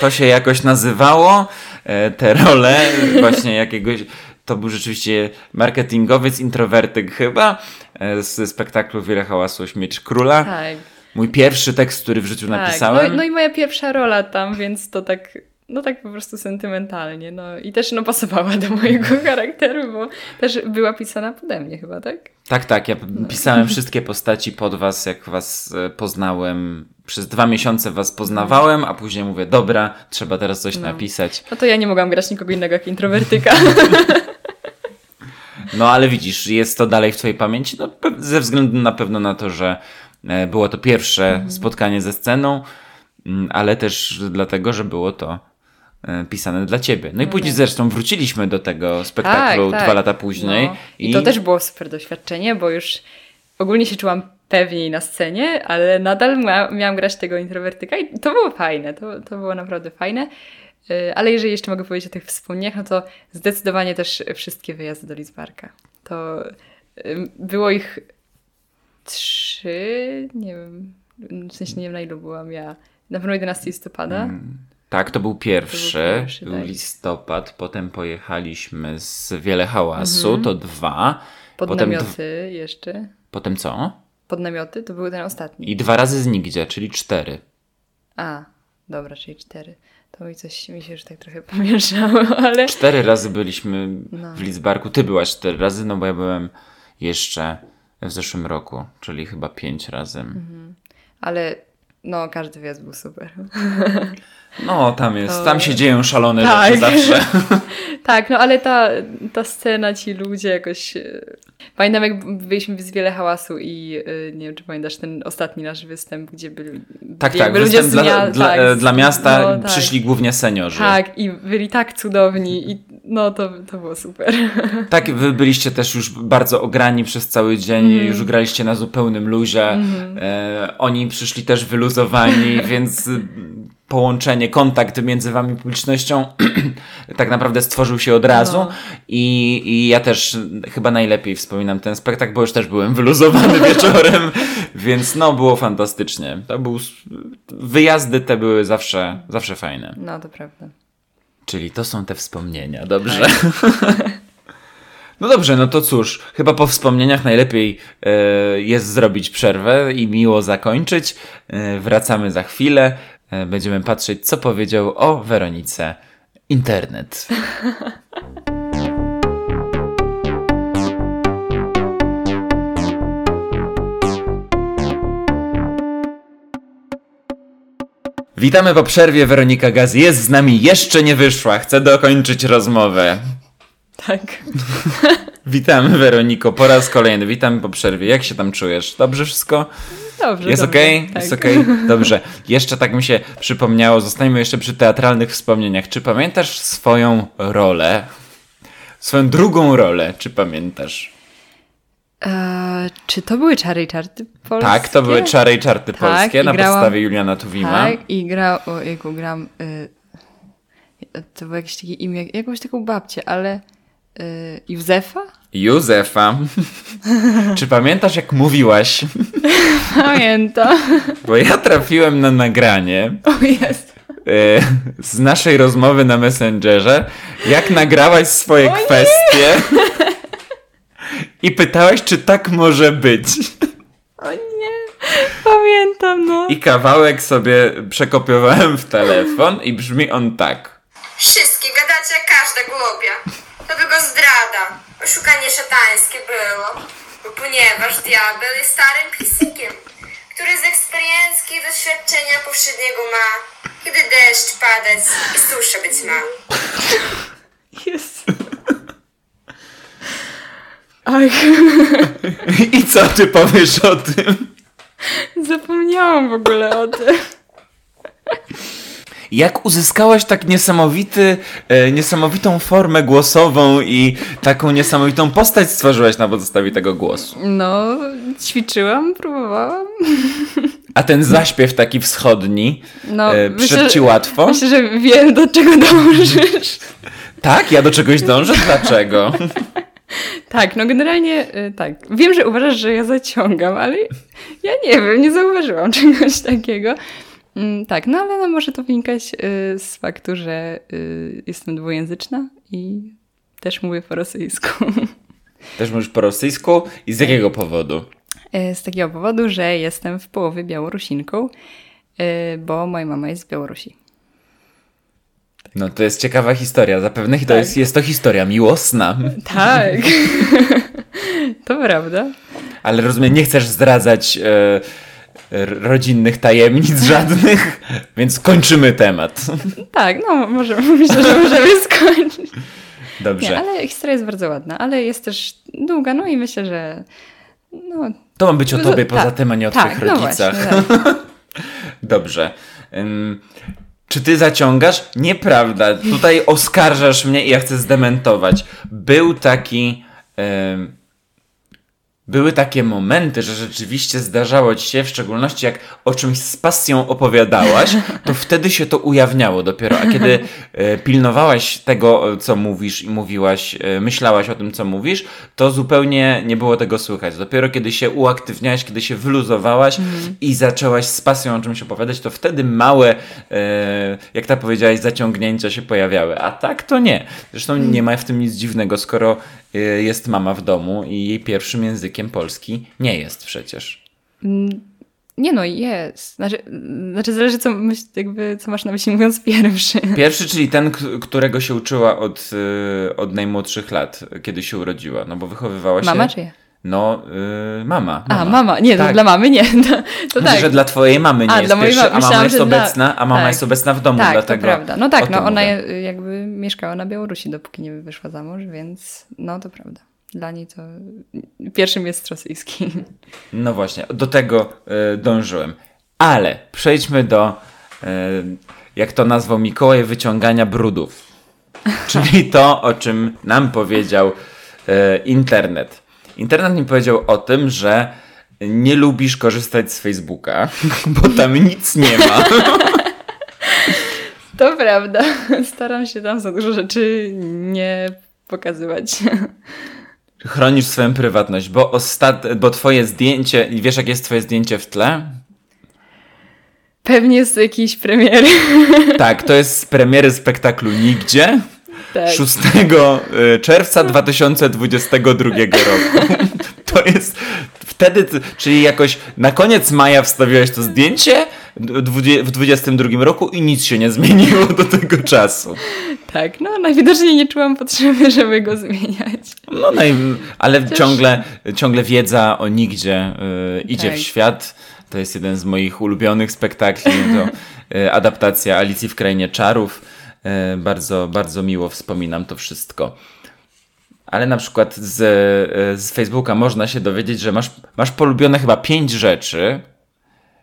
To się jakoś nazywało, e, te role właśnie jakiegoś, to był rzeczywiście marketingowiec, introwertyk chyba, e, z spektaklu Wiele Hałasu, Miecz Króla. Tak. Mój pierwszy tekst, który w życiu tak. napisałem. No, no i moja pierwsza rola tam, więc to tak no tak po prostu sentymentalnie. No i też no pasowała do mojego *laughs* charakteru, bo też była pisana pode mnie chyba, tak? Tak, tak. Ja no. pisałem wszystkie postaci pod was, jak was e, poznałem. Przez dwa miesiące was poznawałem, a później mówię, dobra, trzeba teraz coś no. napisać. No to ja nie mogłam grać nikogo innego jak introwertyka. *laughs* No ale widzisz, jest to dalej w twojej pamięci, no, ze względu na pewno na to, że e, było to pierwsze mhm. spotkanie ze sceną, mm, ale też dlatego, że było to pisane dla ciebie. No i później mhm. zresztą wróciliśmy do tego spektaklu tak, tak. dwa lata później. No. I... I to też było super doświadczenie, bo już ogólnie się czułam pewniej na scenie, ale nadal mia miałam grać tego introwertyka i to było fajne, to, to było naprawdę fajne. E, ale jeżeli jeszcze mogę powiedzieć o tych wspomnieniach, no to zdecydowanie też wszystkie wyjazdy do Lidzbarka. To było ich trzy, nie wiem, w sensie nie wiem na ilu byłam ja. Na pewno 11 listopada. Tak, to był pierwszy, To był pierwszy, był tak. listopad, potem pojechaliśmy z Wiele Hałasu, to dwa. Pod potem, namioty jeszcze. potem co? Pod namioty to był ten ostatni. I dwa razy z nigdzie, czyli cztery. A, dobra, czyli cztery. To mi coś mi się już tak trochę *laughs* pomieszało, ale Cztery razy byliśmy No. w Lidzbarku. Ty byłaś cztery razy, no bo ja byłem jeszcze w zeszłym roku, czyli chyba pięć razy. Mhm. ale no każdy wyjazd był super. *laughs* No, tam jest, To- tam się dzieją szalone Tak. rzeczy zawsze. *laughs* tak, no ale ta, ta scena, ci ludzie jakoś... e, Pamiętam jak byliśmy z Wiele Hałasu i e, nie wiem, czy pamiętasz ten ostatni nasz występ, gdzie byli Tak, tak, ludzie dla, mia- dla, tak, e, dla miasta no, tak. przyszli głównie seniorzy. Tak, i byli tak cudowni i no to, to było super. *laughs* Tak, wy byliście też już bardzo ograni przez cały dzień, Mhm. już graliście na zupełnym luzie. E, oni przyszli też wyluzowani, *laughs* więc połączenie, kontakt między wami i publicznością *clears throat* tak naprawdę stworzył się od razu. No. I, I ja też chyba najlepiej wspominam ten spektakl, bo już też byłem wyluzowany *laughs* wieczorem, więc no było fantastycznie. To był, wyjazdy te były zawsze, zawsze fajne. No to prawda. Czyli to są te wspomnienia, dobrze? *laughs* No dobrze, no to cóż, chyba po wspomnieniach najlepiej e, jest zrobić przerwę i miło zakończyć. E, wracamy za chwilę. E, będziemy patrzeć, co powiedział o Weronice internet. *laughs* Witamy po przerwie. Weronika Gaz jest z nami, jeszcze nie wyszła. Chcę dokończyć rozmowę. Tak. *laughs* Witamy Weroniko po raz kolejny. Witamy po przerwie. Jak się tam czujesz? Dobrze wszystko? Dobrze, Jest okej? Tak. Jest okej? *laughs* Dobrze. Jeszcze tak mi się przypomniało, zostańmy jeszcze przy teatralnych wspomnieniach. Czy pamiętasz swoją rolę? Swoją drugą rolę, czy pamiętasz? E, czy to były czary i czarty polskie? Tak, to były czary i czarty Tak, polskie i na grałam- podstawie Juliana Tuwima. Tak, i grał, o jego gram, y, to było jakieś takie imię, jakąś taką babcię, ale y, Józefa? Józefa. *laughs* czy pamiętasz, jak mówiłaś? Pamiętam. Bo ja trafiłem na nagranie. O jest. e, z naszej rozmowy na Messengerze, jak nagrałaś swoje kwestie i pytałaś, czy tak może być. O nie, pamiętam, no. I kawałek sobie przekopiowałem w telefon i brzmi on tak. Wszystkie gadacie jak każda głupia. To tylko zdrada. Oszukanie szatańskie było. Bo ponieważ diabeł jest starym pisikiem, który z eksperiencki i doświadczenia powszedniego ma, kiedy deszcz padać i susza być ma. Jest. Ach, I co ty powiesz o tym? zapomniałam w ogóle o tym. Jak uzyskałaś tak niesamowity, e, niesamowitą formę głosową i taką niesamowitą postać stworzyłaś na podstawie tego głosu? No, ćwiczyłam, próbowałam. A ten zaśpiew taki wschodni No, e, przyszedł ci łatwo? Myślę, że wiem, do czego dążysz. Tak? Ja do czegoś dążę? Dlaczego? *laughs* Tak, no generalnie y, tak. Wiem, że uważasz, że ja zaciągam, ale ja nie wiem, nie zauważyłam czegoś takiego. Mm, tak, no ale no może to wynikać y, z faktu, że y, jestem dwujęzyczna i też mówię po rosyjsku. *laughs* Też mówisz po rosyjsku? I z jakiego powodu? Y, z takiego powodu, że jestem w połowie Białorusinką, y, bo moja mama jest z Białorusi. No to jest ciekawa historia. Zapewne to Tak. jest, jest to historia miłosna. *laughs* Tak, *laughs* to prawda. Ale rozumiem, nie chcesz zdradzać e, rodzinnych tajemnic *laughs* żadnych, więc kończymy temat. Tak, no może, myślę, że możemy *laughs* skończyć. Dobrze. Nie, ale historia jest bardzo ładna, ale jest też długa, no i myślę, że no, To ma być o tobie tak, poza tym, a nie o tak, twoich no rodzicach. właśnie, tak. *laughs* Dobrze. Ym, czy ty zaciągasz? Nieprawda. Tutaj oskarżasz mnie i ja chcę zdementować. Był taki ym, były takie momenty, że rzeczywiście zdarzało ci się, w szczególności jak o czymś z pasją opowiadałaś, to *laughs* wtedy się to ujawniało dopiero. A kiedy e, pilnowałaś tego, co mówisz i mówiłaś, e, myślałaś o tym, co mówisz, to zupełnie nie było tego słychać. Dopiero kiedy się uaktywniałaś, kiedy się wyluzowałaś i zaczęłaś z pasją o czymś opowiadać, to wtedy małe, e, jak ta powiedziałaś, zaciągnięcia się pojawiały. A tak to nie. Zresztą nie ma w tym nic dziwnego, skoro e, jest mama w domu i jej pierwszym językiem polski nie jest przecież. Nie no, jest. Znaczy, znaczy zależy, co, myśl, jakby, co masz na myśli mówiąc pierwszy. *laughs* Pierwszy, czyli ten, którego się uczyła od, y, od najmłodszych lat, kiedy się urodziła. No bo wychowywała się. Mama czy ja? No, y, mama, mama. A, mama. Nie, Tak. to dla mamy nie. *laughs* To, to Myślę, tak. że dla twojej mamy nie A, jest dla mojej pierwszy, mamy. a mama Myślałam, jest że dla- obecna, a mama tak. jest obecna w domu, tak, dlatego. to prawda. No tak, no ona je- jakby mieszkała na Białorusi, dopóki nie wyszła za mąż, więc no to prawda. Dla niej to pierwszym jest rosyjski. No właśnie, do tego y, dążyłem. Ale przejdźmy do, y, jak to nazwał Mikołaj, wyciągania brudów. *laughs* Czyli to, o czym nam powiedział y, internet. Internet mi powiedział o tym, że nie lubisz korzystać z Facebooka, *laughs* bo tam nic nie ma. *laughs* To prawda. Staram się tam za dużo rzeczy nie pokazywać. Chronisz swoją prywatność, bo, ostat... bo twoje zdjęcie, wiesz jak jest twoje zdjęcie w tle? Pewnie z jakiejś premiery. *laughs* Tak, to jest z premiery spektaklu Nigdzie. Tak. 6 y, czerwca 2022 roku. *laughs* To jest wtedy, czyli jakoś na koniec maja wstawiłeś to zdjęcie w 22 roku i nic się nie zmieniło do tego czasu. Tak, no najwidoczniej nie czułam potrzeby, żeby go zmieniać. No, naj... ale ciągle, ciągle wiedza o Nigdzie y, idzie Tak. w świat. To jest jeden z moich ulubionych spektakli. *laughs* To y, adaptacja Alicji w Krainie Czarów. Y, bardzo, bardzo miło wspominam to wszystko. Ale na przykład z, y, z Facebooka można się dowiedzieć, że masz, masz polubione chyba pięć rzeczy.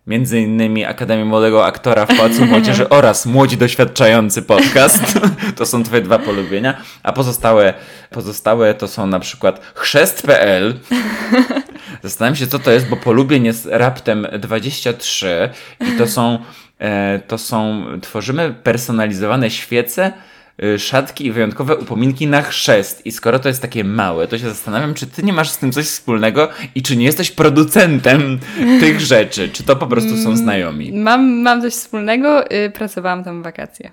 Między innymi Akademię Młodego Aktora w Pałacu *laughs* Młodzieży oraz Młodzi Doświadczający Podcast. *laughs* To są twoje dwa polubienia. A pozostałe, pozostałe to są na przykład chrzest.pl. *laughs* Zastanawiam się, co to jest, bo polubień jest raptem 23 i to są, e, to są, tworzymy personalizowane świece, szatki i wyjątkowe upominki na chrzest. I skoro to jest takie małe, to się zastanawiam, czy ty nie masz z tym coś wspólnego i czy nie jesteś producentem *laughs* tych rzeczy, czy to po prostu są znajomi. Mam, mam coś wspólnego, y, pracowałam tam w wakacje.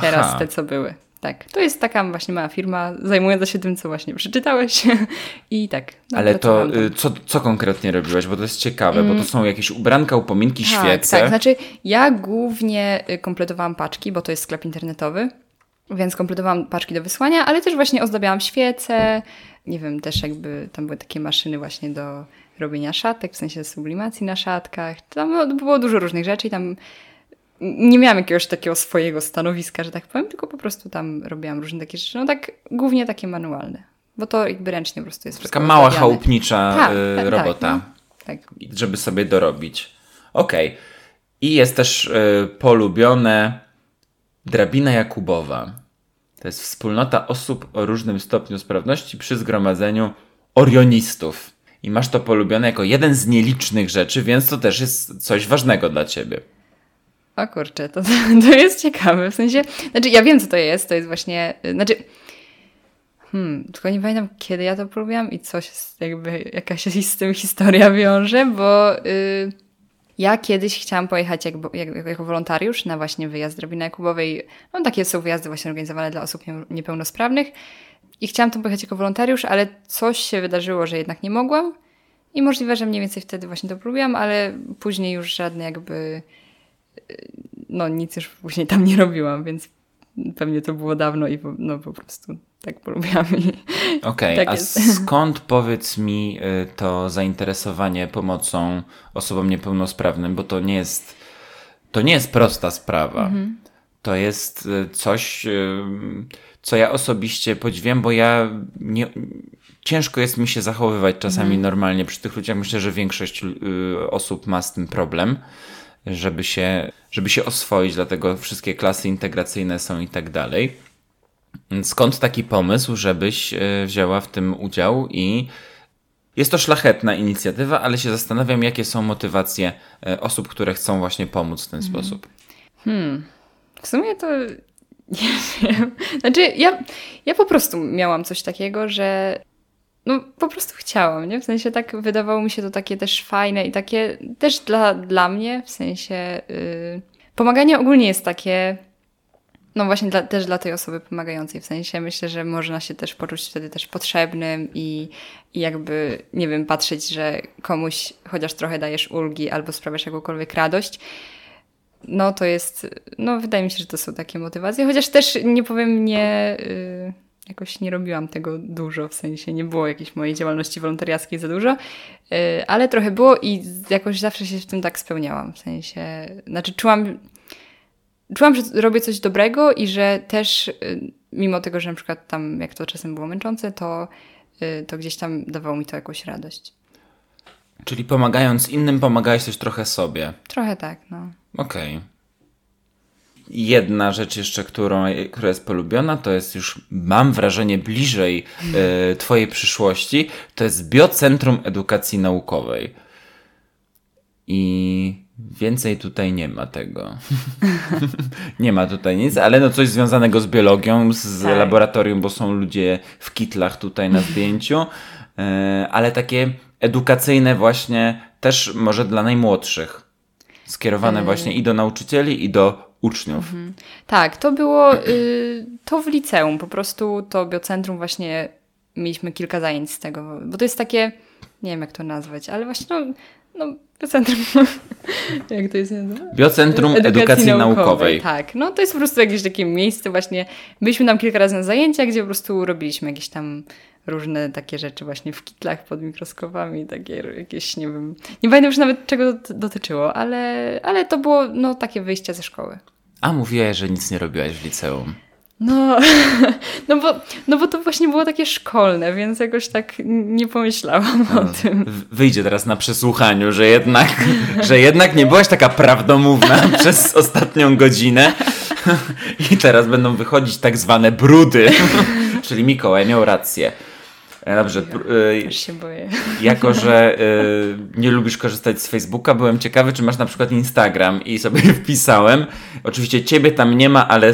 Teraz Aha. te, co były. Tak, to jest taka właśnie mała firma zajmująca się tym, co właśnie przeczytałeś. *laughs* I tak. no, Ale to y, co, co konkretnie robiłaś? Bo to jest ciekawe, bo to są jakieś ubranka, upominki, Tak, świece. Tak, znaczy ja głównie y, kompletowałam paczki, bo to jest sklep internetowy, więc kompletowałam paczki do wysłania, ale też właśnie ozdabiałam świece, nie wiem, też jakby tam były takie maszyny właśnie do robienia szatek, w sensie sublimacji na szatkach. Tam no, było dużo różnych rzeczy i tam nie miałam jakiegoś takiego swojego stanowiska, że tak powiem, tylko po prostu tam robiłam różne takie rzeczy, no tak głównie takie manualne, bo to jakby ręcznie po prostu jest Taka mała chałupnicza Tak, y, tak, tak, robota. no. Tak, żeby sobie dorobić. Okej. I jest też y, polubione drabina Jakubowa. To jest wspólnota osób o różnym stopniu sprawności przy zgromadzeniu orionistów. I masz to polubione jako jeden z nielicznych rzeczy, więc to też jest coś ważnego dla ciebie. O kurczę, to, *laughs* to jest ciekawe. W sensie, znaczy ja wiem, co to jest. To jest właśnie, y, znaczy, hmm, tylko nie pamiętam, kiedy ja to próbowałam i coś, jakby jakaś się z tym historia wiąże, bo y, ja kiedyś chciałam pojechać jak, jak, jako wolontariusz na właśnie wyjazd drabiny Jakubowej. No takie są wyjazdy właśnie organizowane dla osób nie- niepełnosprawnych. I chciałam tam pojechać jako wolontariusz, ale coś się wydarzyło, że jednak nie mogłam. I możliwe, że mniej więcej wtedy właśnie to próbowałam, ale później już żadne jakby no nic już później tam nie robiłam, więc pewnie to było dawno i po, no po prostu tak polubiłam. *laughs* Okej, Tak a jest. skąd powiedz mi y, to zainteresowanie pomocą osobom niepełnosprawnym, bo to nie jest, to nie jest prosta sprawa. Mhm. To jest y, coś, y, co ja osobiście podziwiam, bo ja nie, ciężko jest mi się zachowywać czasami Mhm. normalnie przy tych ludziach. Myślę, że większość osób ma z tym problem, żeby się, żeby się oswoić, dlatego wszystkie klasy integracyjne są i tak dalej. Skąd taki pomysł, żebyś e, wzięła w tym udział i Jest to szlachetna inicjatywa, ale się zastanawiam, jakie są motywacje e, osób, które chcą właśnie pomóc w ten sposób. W sumie to *laughs* nie wiem. Znaczy, ja, ja po prostu miałam coś takiego, że no po prostu chciałam, nie? W sensie tak wydawało mi się to takie też fajne i takie też dla, dla mnie, w sensie yy, pomaganie ogólnie jest takie no właśnie dla, też dla tej osoby pomagającej, w sensie myślę, że można się też poczuć wtedy też potrzebnym i, i jakby, nie wiem, patrzeć, że komuś chociaż trochę dajesz ulgi albo sprawiasz jakąkolwiek radość, no to jest, no wydaje mi się, że to są takie motywacje, chociaż też nie powiem, nie, y, jakoś nie robiłam tego dużo, w sensie nie było jakiejś mojej działalności wolontariackiej za dużo, y, ale trochę było i jakoś zawsze się w tym tak spełniałam, w sensie, znaczy czułam, czułam, że robię coś dobrego i że też y, mimo tego, że na przykład tam, jak to czasem było męczące, to, y, to gdzieś tam dawało mi to jakąś radość. Czyli pomagając innym, pomagałeś też trochę sobie. Trochę tak, no. Okej. Jedna rzecz jeszcze, którą, która jest polubiona, to jest już, mam wrażenie, bliżej e, Twojej przyszłości, to jest Biocentrum Edukacji Naukowej. I więcej tutaj nie ma tego. *laughs* nie ma tutaj nic, ale no coś związanego z biologią, z Tak. laboratorium, bo są ludzie w kitlach tutaj na zdjęciu, e, ale takie edukacyjne właśnie też może dla najmłodszych. Skierowane właśnie i do nauczycieli, i do uczniów. Tak, to było y, to w liceum. Po prostu to biocentrum właśnie mieliśmy kilka zajęć z tego, bo to jest takie, nie wiem jak to nazwać, ale właśnie no, no biocentrum, *laughs* jak to jest nazywa? Biocentrum Edukacji, Naukowej. Tak, no to jest po prostu jakieś takie miejsce właśnie, byliśmy tam kilka razy na zajęciach, gdzie po prostu robiliśmy jakieś tam różne takie rzeczy właśnie w kitlach pod mikroskopami, takie jakieś, nie wiem, nie pamiętam już nawet czego dotyczyło, ale, ale to było no takie wyjście ze szkoły. A mówiłaś, że nic nie robiłaś w liceum. No, *laughs* no, bo, no bo to właśnie było takie szkolne, więc jakoś tak nie pomyślałam o tym. Wyjdzie teraz na przesłuchaniu, że jednak, *laughs* że jednak nie byłaś taka prawdomówna *laughs* przez ostatnią godzinę. I teraz będą wychodzić tak zwane brudy. Czyli Mikołaj miał rację. E, Dobrze, pr- e, Też się boję. *laughs* jako że y, *laughs* nie lubisz korzystać z Facebooka, byłem ciekawy, czy masz na przykład Instagram i sobie *laughs* wpisałem. Oczywiście ciebie tam nie ma, ale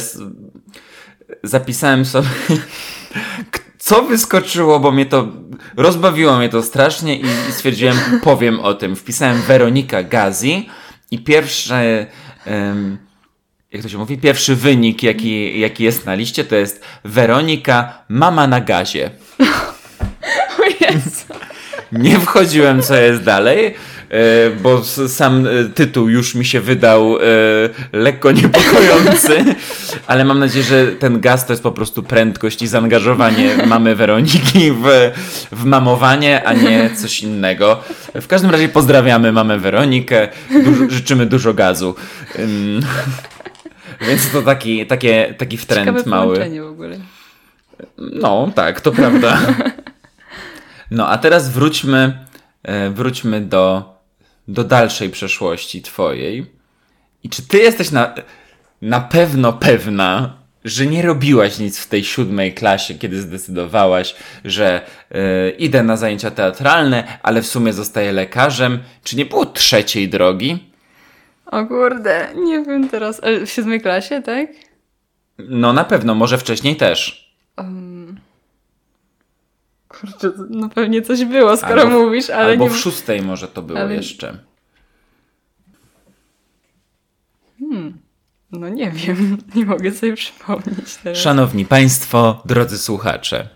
zapisałem sobie, co wyskoczyło, bo mnie to rozbawiło mnie to strasznie i stwierdziłem, powiem o tym. Wpisałem Weronika Gazi i pierwsze. jak to się mówi? Pierwszy wynik, jaki, jaki jest na liście, to jest Weronika, mama na gazie. Jezu. Nie wchodziłem, co jest dalej, e, bo sam e, tytuł już mi się wydał e, lekko niepokojący, *laughs* ale mam nadzieję, że ten gaz to jest po prostu prędkość i zaangażowanie mamy Weroniki w, w mamowanie, a nie coś innego. W każdym razie pozdrawiamy mamę Weronikę, życzymy dużo gazu. *laughs* Więc to taki, takie, taki wtręt Ciekawe mały. w ogóle. No, tak, to prawda. *laughs* No, a teraz wróćmy, e, wróćmy do, do dalszej przeszłości twojej. I czy ty jesteś na, na pewno pewna, że nie robiłaś nic w tej siódmej klasie, kiedy zdecydowałaś, że e, idę na zajęcia teatralne, ale w sumie zostaję lekarzem? Czy nie było trzeciej drogi? O kurde, nie wiem teraz. Ale W siódmej klasie, tak? No na pewno, może wcześniej też. Kurczę, no pewnie coś było, skoro Albo mówisz, ale Albo nie... w szóstej może to było ale- jeszcze. No nie wiem, *laughs* nie mogę sobie przypomnieć teraz. Szanowni Państwo, drodzy słuchacze,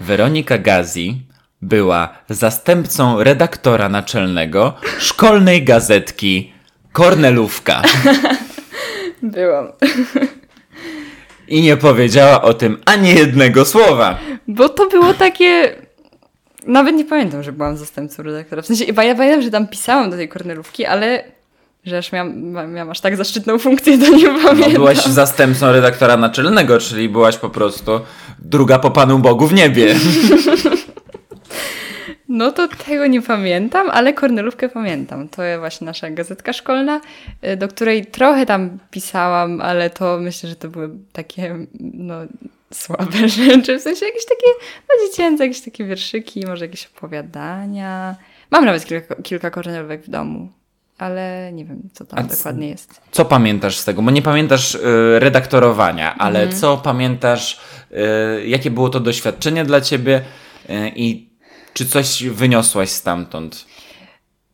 Weronika Gazi była zastępcą redaktora naczelnego szkolnej gazetki Kornelówka *laughs* Byłam. *laughs* i nie powiedziała o tym ani jednego słowa. Bo to było takie... Nawet nie pamiętam, że byłam zastępcą redaktora. W sensie, ja pamiętam, że tam pisałam do tej kornelówki, ale że aż miałam, miałam aż tak zaszczytną funkcję, to nie No, pamiętam. byłaś zastępcą redaktora naczelnego, czyli byłaś po prostu druga po Panu Bogu w niebie. *laughs* No to tego nie pamiętam, ale Kornelówkę pamiętam. To jest właśnie nasza gazetka szkolna, y, do której trochę tam pisałam, ale to myślę, że to były takie, no słabe *laughs* rzeczy, w sensie jakieś takie, no dziecięce, jakieś takie wierszyki, może jakieś opowiadania. Mam nawet kilka, kilka kornelówek w domu, ale nie wiem, co tam A dokładnie jest. Co pamiętasz z tego? Bo nie pamiętasz y, redaktorowania, ale Mhm. co pamiętasz, y, jakie było to doświadczenie dla ciebie y, i czy coś wyniosłaś stamtąd?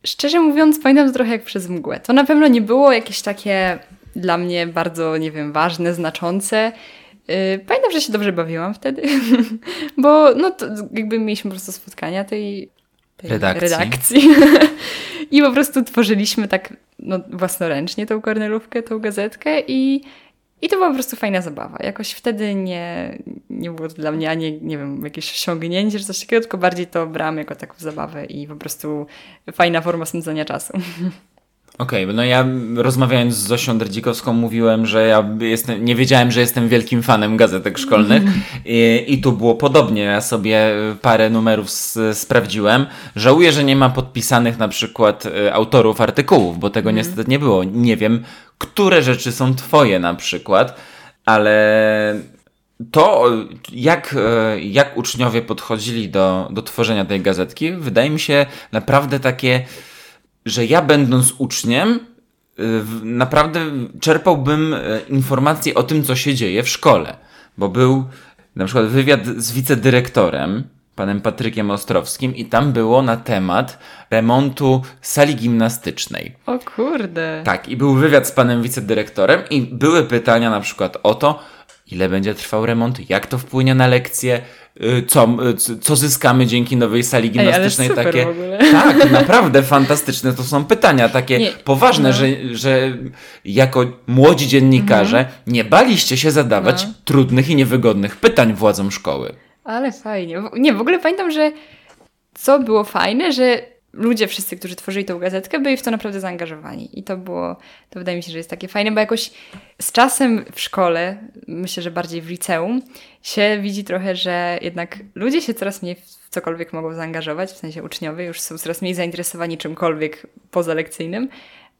Szczerze mówiąc, pamiętam to trochę jak przez mgłę. To na pewno nie było jakieś takie dla mnie bardzo, nie wiem, ważne, znaczące. Yy, Pamiętam, że się dobrze bawiłam wtedy, *laughs* bo no to jakby mieliśmy po prostu spotkania tej, tej Redakcji. redakcji. *laughs* I po prostu tworzyliśmy tak no, własnoręcznie tą kornelówkę, tą gazetkę i, i to była po prostu fajna zabawa. Jakoś wtedy nie, nie było to dla mnie ani, nie wiem, jakieś osiągnięcie czy coś takiego, tylko bardziej to brałam jako taką zabawę i po prostu fajna forma spędzania czasu. *laughs* Okej, no ja rozmawiając z Zosią Drdzikowską mówiłem, że ja jestem, nie wiedziałem, że jestem wielkim fanem gazetek szkolnych I, i tu było podobnie. Ja sobie parę numerów s- sprawdziłem. Żałuję, że nie ma podpisanych na przykład e, autorów artykułów, bo tego niestety nie było. Nie wiem, które rzeczy są twoje na przykład, ale to, jak, e, jak uczniowie podchodzili do, do tworzenia tej gazetki, wydaje mi się naprawdę takie, że ja będąc uczniem, y, naprawdę czerpałbym e, informacje o tym, co się dzieje w szkole. Bo był na przykład wywiad z wicedyrektorem, panem Patrykiem Ostrowskim, i tam było na temat remontu sali gimnastycznej. O kurde. Tak, i był wywiad z panem wicedyrektorem i były pytania na przykład o to, ile będzie trwał remont, jak to wpłynie na lekcje, co, y, co zyskamy dzięki nowej sali Ej, gimnastycznej. super takie. Tak, naprawdę fantastyczne to są pytania, takie Nie, poważne, no. że, że jako młodzi dziennikarze Mhm. nie baliście się zadawać No. trudnych i niewygodnych pytań władzom szkoły. Ale fajnie. Nie, w ogóle pamiętam, że co było fajne, że ludzie wszyscy, którzy tworzyli tą gazetkę, byli w to naprawdę zaangażowani. I to było, to wydaje mi się, że jest takie fajne, bo jakoś z czasem w szkole, myślę, że bardziej w liceum, się widzi trochę, że jednak ludzie się coraz mniej w cokolwiek mogą zaangażować, w sensie uczniowie już są coraz mniej zainteresowani czymkolwiek pozalekcyjnym,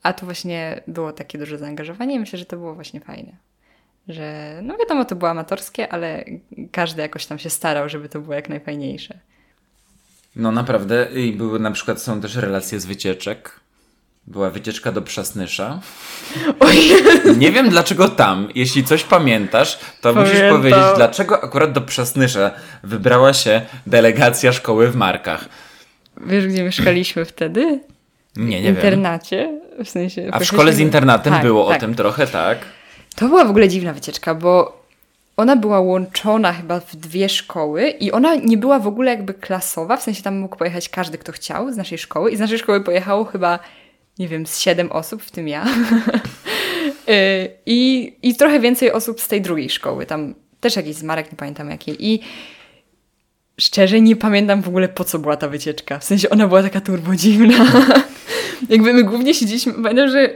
a tu właśnie było takie duże zaangażowanie i myślę, że to było właśnie fajne. Że, no wiadomo, to było amatorskie, ale każdy jakoś tam się starał, żeby to było jak najfajniejsze. No naprawdę, i były na przykład, są też relacje z wycieczek. Była wycieczka do Przasnysza. Nie wiem dlaczego tam. Jeśli coś pamiętasz, to musisz Pamiętam. powiedzieć, dlaczego akurat do Przasnysza wybrała się delegacja szkoły w Markach. Wiesz, gdzie mieszkaliśmy wtedy? Nie, w nie wiem. internacie. W sensie. A w szkole z internatem Tak, było tak. o tym trochę, tak? To była w ogóle dziwna wycieczka, bo ona była łączona chyba w dwie szkoły i ona nie była w ogóle jakby klasowa, w sensie tam mógł pojechać każdy, kto chciał z naszej szkoły i z naszej szkoły pojechało chyba, nie wiem, z siedem osób, w tym ja. *laughs* Y, I, I trochę więcej osób z tej drugiej szkoły, tam też jakiś z Marek, nie pamiętam jakiej. I szczerze nie pamiętam w ogóle po co była ta wycieczka. W sensie ona była taka turbo dziwna. *laughs* jakby my głównie siedzieliśmy, pamiętam, że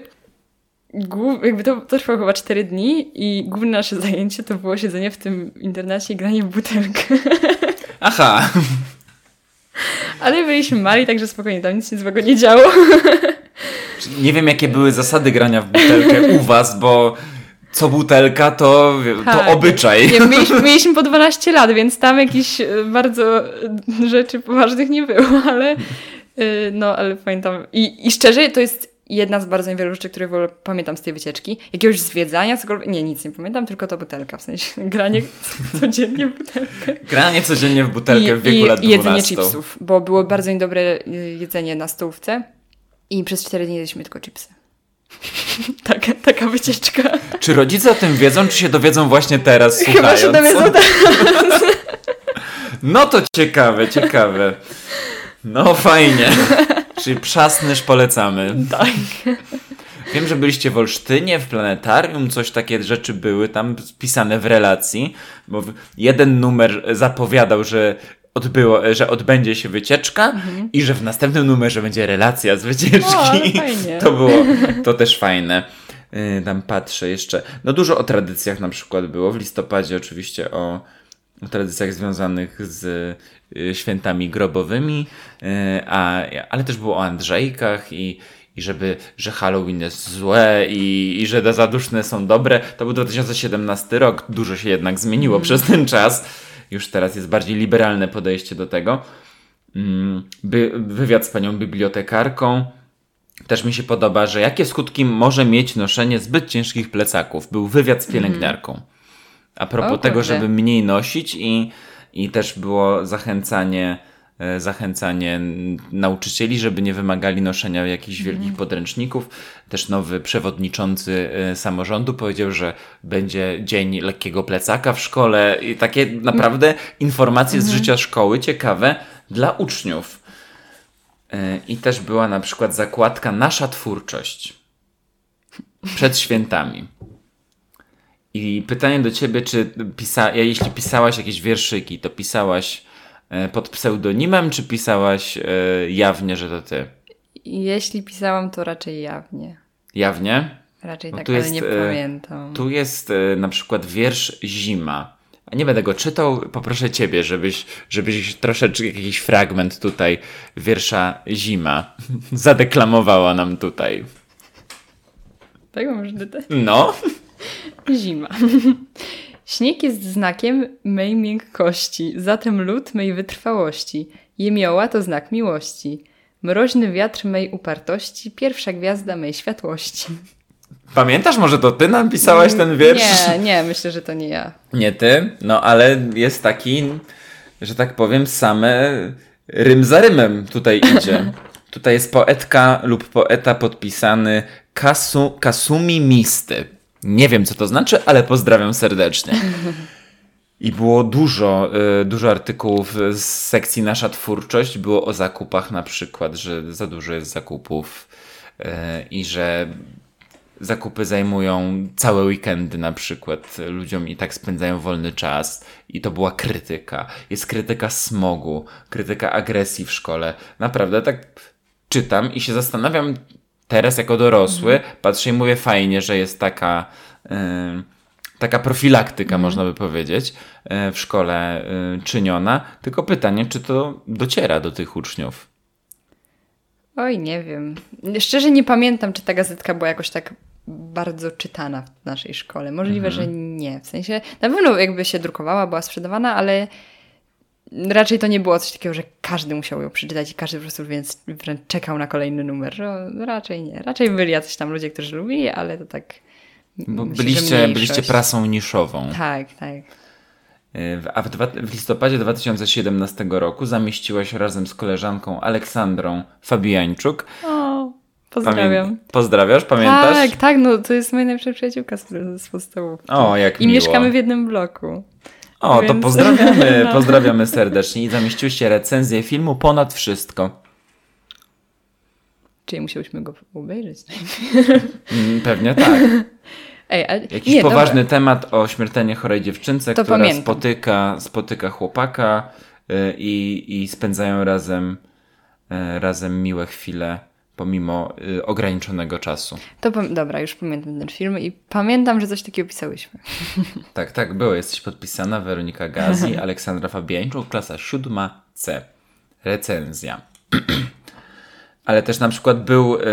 głów, jakby to, to trwało chyba 4 dni i główne nasze zajęcie to było siedzenie w tym internacie i granie w butelkę. *laughs* Aha, Ale byliśmy mali, także spokojnie, tam nic się złego nie działo. nie wiem jakie były zasady grania w butelkę u was, bo co butelka to, to Tak. obyczaj. Nie, mieliśmy, *laughs* mieliśmy po 12 lat, więc tam jakichś e, bardzo e, rzeczy poważnych nie było, ale e, no, ale pamiętam. I, I szczerze, to jest jedna z bardzo niewielu rzeczy, które w ogóle pamiętam z tej wycieczki. Jakiegoś zwiedzania, cokolwiek. Nie, nic nie pamiętam, tylko to butelka, w sensie *laughs* granie codziennie w butelkę. Granie codziennie w butelkę w wieku i, lat I jedzenie 12. chipsów, bo było bardzo niedobre y, jedzenie na stołówce i przez 4 dni jedliśmy tylko chipsy. *laughs* taka, taka wycieczka. Czy rodzice o tym wiedzą, czy się dowiedzą właśnie teraz Chyba się słuchając? dowiedzą tak. No to ciekawe, ciekawe. No fajnie. Czyli przasnysz polecamy. tak. Wiem, że byliście w Olsztynie, w planetarium, coś takie rzeczy były tam spisane w relacji, bo jeden numer zapowiadał, że odbyło, że odbędzie się wycieczka i że w następnym numerze będzie relacja z wycieczki. Mhm. O. To było, to też fajne. Yy, Tam patrzę jeszcze. No dużo o tradycjach na przykład było. W listopadzie oczywiście o tradycjach związanych z y, świętami grobowymi, y, a, ale też było o Andrzejkach i, i żeby, że Halloween jest złe i, i że te zaduszne są dobre. To był 2017 rok, dużo się jednak zmieniło przez ten czas. Już teraz jest bardziej liberalne podejście do tego. Mm, By, wywiad z panią bibliotekarką. Też mi się podoba, że jakie skutki może mieć noszenie zbyt ciężkich plecaków. Był wywiad z pielęgniarką. A propos O tego, żeby mniej nosić i, i też było zachęcanie, e, zachęcanie nauczycieli, żeby nie wymagali noszenia jakichś wielkich podręczników. Też nowy przewodniczący e, samorządu powiedział, że będzie dzień lekkiego plecaka w szkole i takie naprawdę informacje z życia szkoły ciekawe dla uczniów. E, I też była na przykład zakładka Nasza twórczość przed świętami. I pytanie do ciebie, czy pisa, jeśli pisałaś jakieś wierszyki, to pisałaś e, pod pseudonimem, czy pisałaś e, jawnie, że to ty? Jeśli pisałam, to raczej jawnie. Jawnie? Raczej No tak, ale jest, nie e, pamiętam. Tu jest na przykład wiersz Zima. A nie będę go czytał, poproszę ciebie, żebyś, żebyś troszeczkę jakiś fragment tutaj wiersza Zima *laughs* zadeklamowała nam tutaj. Tak, może ty? No. Zima. Śnieg jest znakiem mej miękkości, zatem lód mej wytrwałości. Jemioła to znak miłości. Mroźny wiatr mej upartości, pierwsza gwiazda mej światłości. Pamiętasz, może to ty napisałaś ten wiersz? Nie, nie, myślę, że to nie ja. Nie ty, no ale jest taki, że tak powiem, same rym za rymem tutaj idzie. tutaj jest poetka lub poeta podpisany Kasu, Kasumi Misty. Nie wiem, co to znaczy, ale pozdrawiam serdecznie. *laughs* I było dużo, y, dużo artykułów z sekcji Nasza Twórczość. Było o zakupach na przykład, że za dużo jest zakupów y, i że zakupy zajmują całe weekendy na przykład ludziom i tak spędzają wolny czas i to była krytyka. Jest krytyka smogu, krytyka agresji w szkole. Naprawdę tak czytam i się zastanawiam teraz jako dorosły, patrzę i mówię fajnie, że jest taka y, taka profilaktyka można by powiedzieć y, w szkole y, czyniona, tylko pytanie, czy to dociera do tych uczniów. Oj, nie wiem. Szczerze nie pamiętam, czy ta gazetka była jakoś tak bardzo czytana w naszej szkole. Możliwe, Mhm. że nie. W sensie, na pewno jakby się drukowała, była sprzedawana, ale raczej to nie było coś takiego, że każdy musiał ją przeczytać i każdy po prostu więc wręcz czekał na kolejny numer. Że raczej nie. Raczej byli jacyś tam ludzie, którzy lubili, ale to tak... Bo myślę, byliście, byliście prasą niszową. Tak, tak. W- A w, dwa, w listopadzie 2017 roku zamieściłaś razem z koleżanką Aleksandrą Fabijańczuk. O, pozdrawiam. Pamię- Pozdrawiasz, pamiętasz? Tak, tak, no to jest moja najlepsza przyjaciółka z, z podstawówki. O, jak I miło. mieszkamy w jednym bloku. O, to więc- pozdrawiamy, *laughs* no. pozdrawiamy serdecznie. I zamieściłyście recenzję filmu Ponad Wszystko. Czyli musiałyśmy go obejrzeć. Mm, Pewnie tak. *laughs* Ej, ale Jakiś nie, poważny Dobra. temat o śmiertelnie chorej dziewczynce, To która pamiętam. spotyka, spotyka chłopaka y, i, i spędzają razem, y, razem miłe chwile pomimo y, ograniczonego czasu. To dobra, już pamiętam ten film i pamiętam, że coś takiego pisałyśmy. *laughs* Tak, tak, było. Jesteś podpisana Weronika Gazi, *laughs* Aleksandra Fabiańczuk, klasa 7C. Recenzja. *clears throat* Ale też na przykład był, y,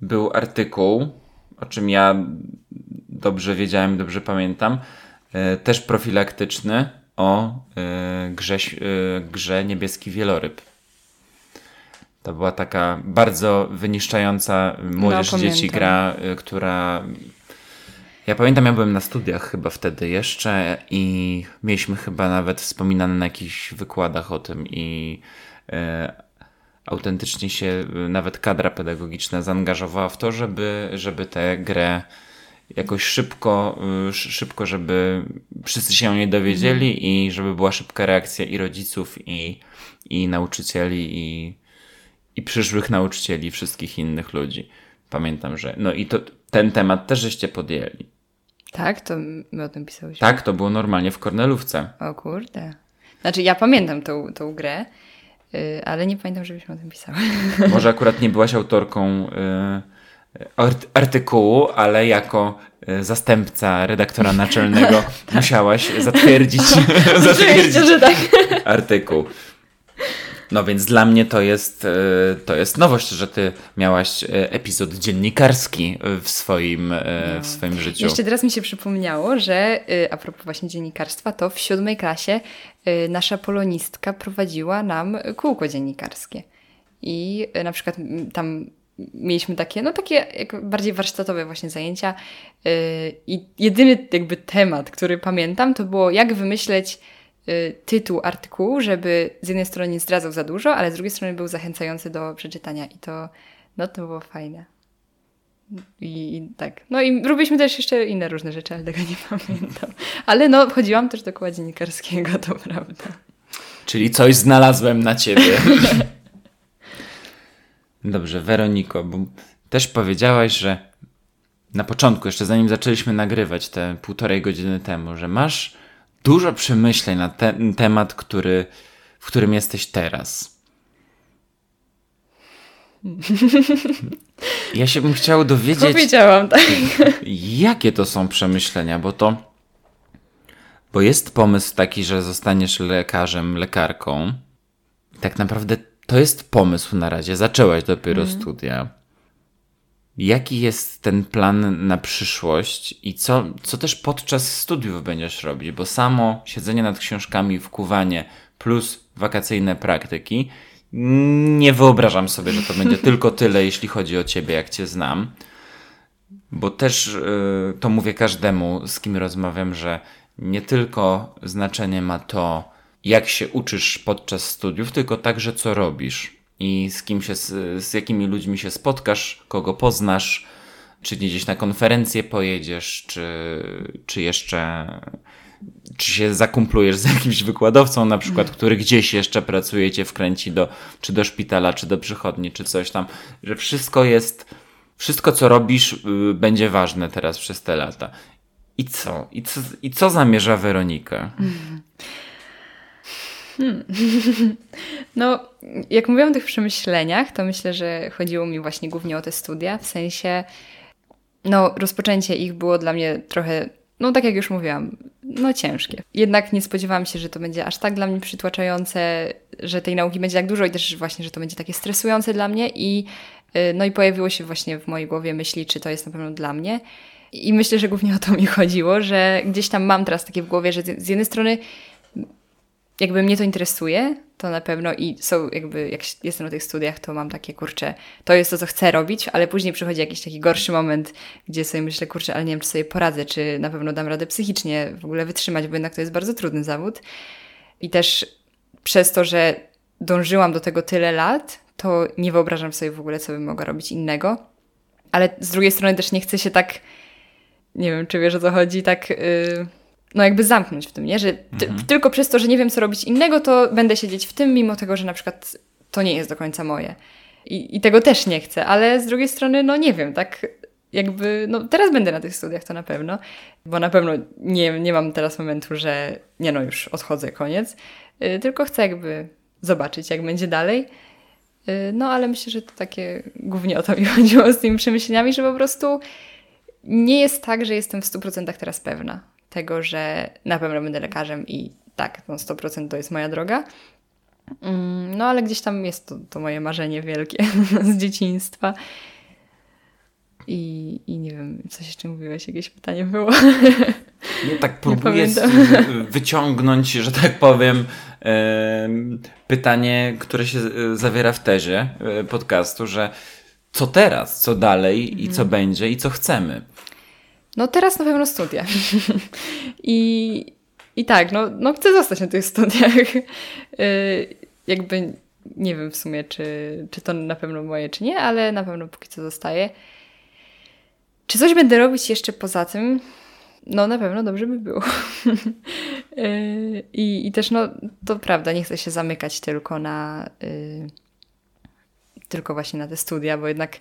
był artykuł, o czym ja dobrze wiedziałem, dobrze pamiętam, y, też profilaktyczny o y, grze, y, grze Niebieski Wieloryb. To była taka bardzo wyniszczająca młodzież No, dzieci gra, y, która ja pamiętam, ja byłem na studiach chyba wtedy jeszcze i mieliśmy chyba nawet wspominane na jakichś wykładach o tym i e, autentycznie się e, nawet kadra pedagogiczna zaangażowała w to, żeby, żeby tę grę jakoś szybko, sz- szybko, żeby wszyscy się o niej dowiedzieli i żeby była szybka reakcja i rodziców, i, i nauczycieli, i, i przyszłych nauczycieli, wszystkich innych ludzi. Pamiętam, że. No i to ten temat też żeście podjęli. Tak, to my o tym pisałyśmy. Tak, to było normalnie w Kornelówce. O kurde. Znaczy, ja pamiętam tą, tą grę, y, ale nie pamiętam, żebyśmy o tym pisały. *laughs* Może akurat nie byłaś autorką y, art- artykułu, ale jako y, zastępca redaktora naczelnego *laughs* musiałaś zatwierdzić, *laughs* zatwierdzić że tak. artykuł. No więc dla mnie to jest, e, to jest nowość, że ty miałaś e, epizod dziennikarski w swoim, e, w swoim życiu. Jeszcze teraz mi się przypomniało, że a propos właśnie dziennikarstwa, to w siódmej klasie nasza polonistka prowadziła nam kółko dziennikarskie. I na przykład tam mieliśmy takie, no takie jak bardziej warsztatowe właśnie zajęcia i jedyny jakby temat, który pamiętam, to było jak wymyśleć tytuł artykułu, żeby z jednej strony nie zdradzał za dużo, ale z drugiej strony był zachęcający do przeczytania i to, no to było fajne. I, I tak. No i robiliśmy też jeszcze inne różne rzeczy, ale tego nie *laughs* pamiętam. Ale no, chodziłam też do koła dziennikarskiego, to prawda. Czyli coś znalazłem na ciebie. *laughs* Dobrze, Weroniko, bo też powiedziałaś, że na początku, jeszcze zanim zaczęliśmy nagrywać te półtorej godziny temu, że masz dużo przemyśleń na ten temat, który, w którym jesteś teraz. *laughs* Ja się bym chciał dowiedzieć, Powiedziałam, tak. jakie to są przemyślenia, bo to. Bo jest pomysł taki, że zostaniesz lekarzem, lekarką. Tak naprawdę to jest pomysł na razie. Zaczęłaś dopiero studia. Jaki jest ten plan na przyszłość i co, co też podczas studiów będziesz robić? Bo samo siedzenie nad książkami, wkuwanie plus wakacyjne praktyki, nie wyobrażam sobie, że to będzie *laughs* tylko tyle, jeśli chodzi o ciebie, jak cię znam. Bo też y, to mówię każdemu, z kim rozmawiam, że nie tylko znaczenie ma to, jak się uczysz podczas studiów, tylko także co robisz i z kim się, z, jakimi ludźmi się spotkasz, kogo poznasz, czy gdzieś na konferencję pojedziesz, czy, czy jeszcze czy się zakumplujesz z *laughs* jakimś wykładowcą na przykład, który gdzieś jeszcze pracuje, cię wkręci do, czy do szpitala, czy do przychodni, czy coś tam, że wszystko jest, wszystko co robisz y, będzie ważne teraz przez te lata. I co? I co, i co zamierza Weronika? *laughs* No, jak mówiłam o tych przemyśleniach, to myślę, że chodziło mi właśnie głównie o te studia, w sensie, no, rozpoczęcie ich było dla mnie trochę, no, tak jak już mówiłam, no, ciężkie. Jednak nie spodziewałam się, że to będzie aż tak dla mnie przytłaczające, że tej nauki będzie tak dużo i też właśnie, że to będzie takie stresujące dla mnie i, y, no, i pojawiło się właśnie w mojej głowie myśli, czy to jest na pewno dla mnie. I myślę, że głównie o to mi *laughs* chodziło, że gdzieś tam mam teraz takie w głowie, że z jednej strony jakby mnie to interesuje, to na pewno i są jakby, jak jestem na tych studiach, to mam takie, kurczę, to jest to, co chcę robić, ale później przychodzi jakiś taki gorszy moment, gdzie sobie myślę, kurczę, ale nie wiem, czy sobie poradzę, czy na pewno dam radę psychicznie w ogóle wytrzymać, bo jednak to jest bardzo trudny zawód. I też przez to, że dążyłam do tego tyle lat, to nie wyobrażam sobie w ogóle, co bym mogła robić innego. Ale z drugiej strony też nie chcę się tak, nie wiem, czy wiesz o co chodzi, tak... Yy no jakby zamknąć w tym, nie? Że ty, tylko przez to, że nie wiem, co robić innego, to będę siedzieć w tym, mimo tego, że na przykład to nie jest do końca moje. I, I tego też nie chcę, ale z drugiej strony, no nie wiem, tak jakby, no teraz będę na tych studiach, to na pewno, bo na pewno nie, nie mam teraz momentu, że nie no, już odchodzę, koniec, yy, tylko chcę jakby zobaczyć, jak będzie dalej. Yy, no ale myślę, że to takie, głównie o to mi *laughs* chodziło z tymi przemyśleniami, że po prostu nie jest tak, że jestem w 100% teraz pewna tego, że na pewno będę lekarzem i tak, no 100% to jest moja droga. Mm, No ale gdzieś tam jest to, to moje marzenie wielkie *laughs* z dzieciństwa. I, I nie wiem, coś jeszcze mówiłeś, jakieś pytanie było. *laughs* No tak próbuję wyciągnąć, że tak powiem, em, pytanie, które się e, zawiera w tezie e, podcastu, że co teraz, co dalej i co będzie i co chcemy. No teraz na pewno studia. I, I tak, no, no chcę zostać na tych studiach. Y, Jakby nie wiem w sumie, czy, czy to na pewno moje, czy nie, ale na pewno póki co zostaje. Czy coś będę robić jeszcze poza tym? No na pewno dobrze by było. *laughs* Y, I, I też no to prawda, nie chcę się zamykać tylko na y, tylko właśnie na te studia, bo jednak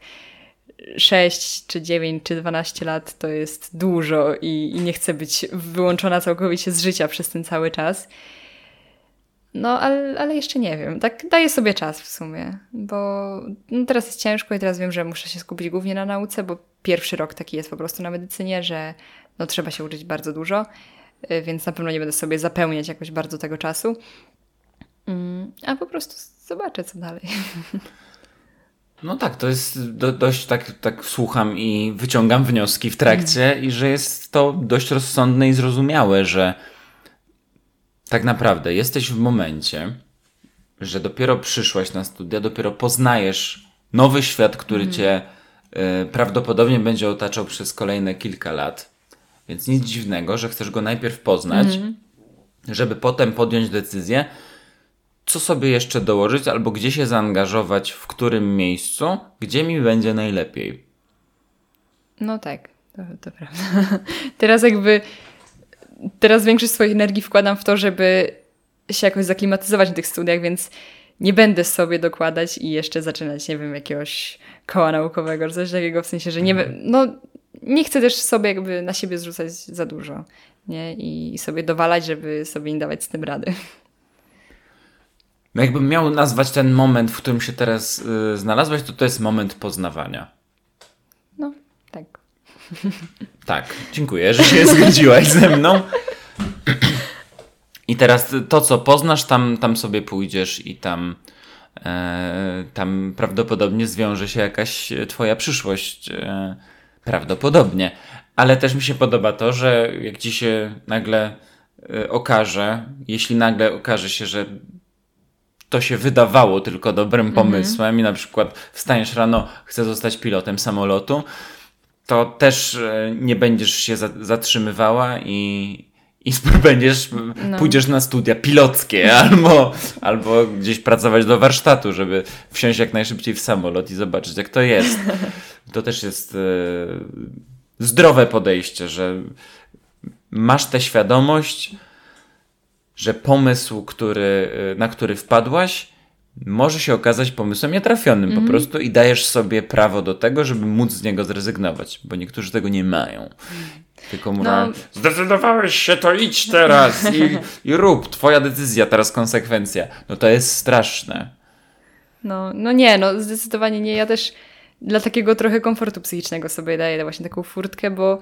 6 czy 9 czy 12 lat to jest dużo i, i nie chcę być wyłączona całkowicie z życia przez ten cały czas. No, ale, ale jeszcze nie wiem. Tak daję sobie czas w sumie, bo no, teraz jest ciężko i teraz wiem, że muszę się skupić głównie na nauce, bo pierwszy rok taki jest po prostu na medycynie, że no, trzeba się uczyć bardzo dużo, y, więc na pewno nie będę sobie zapełniać jakoś bardzo tego czasu. Mm, A po prostu zobaczę, co dalej. *laughs* No tak, to jest do, dość tak, tak słucham i wyciągam wnioski w trakcie i że jest to dość rozsądne i zrozumiałe, że tak naprawdę jesteś w momencie, że dopiero przyszłaś na studia, dopiero poznajesz nowy świat, który cię y, prawdopodobnie będzie otaczał przez kolejne kilka lat. Więc nic dziwnego, że chcesz go najpierw poznać, żeby potem podjąć decyzję, co sobie jeszcze dołożyć, albo gdzie się zaangażować, w którym miejscu, gdzie mi będzie najlepiej. No tak, to, to prawda. *laughs* Teraz jakby, teraz większość swojej energii wkładam w to, żeby się jakoś zaklimatyzować na tych studiach, więc nie będę sobie dokładać i jeszcze zaczynać, nie wiem, jakiegoś koła naukowego czy coś takiego, w sensie, że nie, be- no, nie chcę też sobie jakby na siebie zrzucać za dużo, nie? I sobie dowalać, żeby sobie nie dawać z tym rady. No jakbym miał nazwać ten moment, w którym się teraz y, znalazłaś, to to jest moment poznawania. No, tak. Tak, dziękuję, że się *laughs* zgodziłaś ze mną. I teraz to, co poznasz, tam, tam sobie pójdziesz i tam, e, tam prawdopodobnie zwiąże się jakaś twoja przyszłość. E, prawdopodobnie. Ale też mi się podoba to, że jak ci się nagle e, okaże, jeśli nagle okaże się, że to się wydawało tylko dobrym pomysłem i na przykład wstajesz rano, chcę zostać pilotem samolotu, to też e, nie będziesz się za, zatrzymywała i, i *laughs* będziesz, pójdziesz na studia pilotskie *laughs* albo, albo gdzieś pracować do warsztatu, żeby wsiąść jak najszybciej w samolot i zobaczyć, jak to jest. *laughs* To też jest e, zdrowe podejście, że masz tę świadomość, że pomysł, który, y, na który wpadłaś, może się okazać pomysłem nietrafionym po prostu i dajesz sobie prawo do tego, żeby móc z niego zrezygnować, bo niektórzy tego nie mają. Tylko mówią, No. zdecydowałeś się, to idź teraz i, i rób, twoja decyzja, teraz konsekwencja. No to jest straszne. No, no nie, no zdecydowanie nie. Ja też dla takiego trochę komfortu psychicznego sobie daję właśnie taką furtkę, bo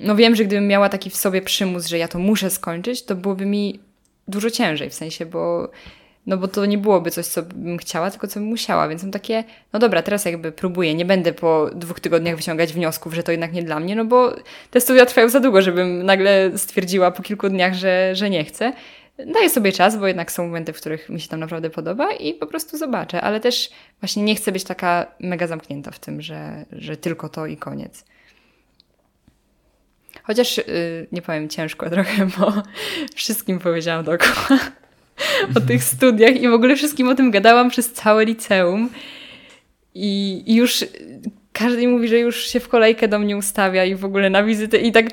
no wiem, że gdybym miała taki w sobie przymus, że ja to muszę skończyć, to byłoby mi dużo ciężej w sensie, bo no bo to nie byłoby coś, co bym chciała, tylko co bym musiała, więc mam takie, no dobra, teraz jakby próbuję, nie będę po dwóch tygodniach wyciągać wniosków, że to jednak nie dla mnie, no bo te studia trwają za długo, żebym nagle stwierdziła po kilku dniach, że, że nie chcę. Daję sobie czas, bo jednak są momenty, w których mi się tam naprawdę podoba i po prostu zobaczę, ale też właśnie nie chcę być taka mega zamknięta w tym, że, że tylko to i koniec. Chociaż yy, nie powiem ciężko *laughs* trochę, bo wszystkim powiedziałam dookoła o tych *laughs* studiach i w ogóle wszystkim o tym gadałam przez całe liceum. I, i już każdy mówi, że już się w kolejkę do mnie ustawia i w ogóle na wizytę. I tak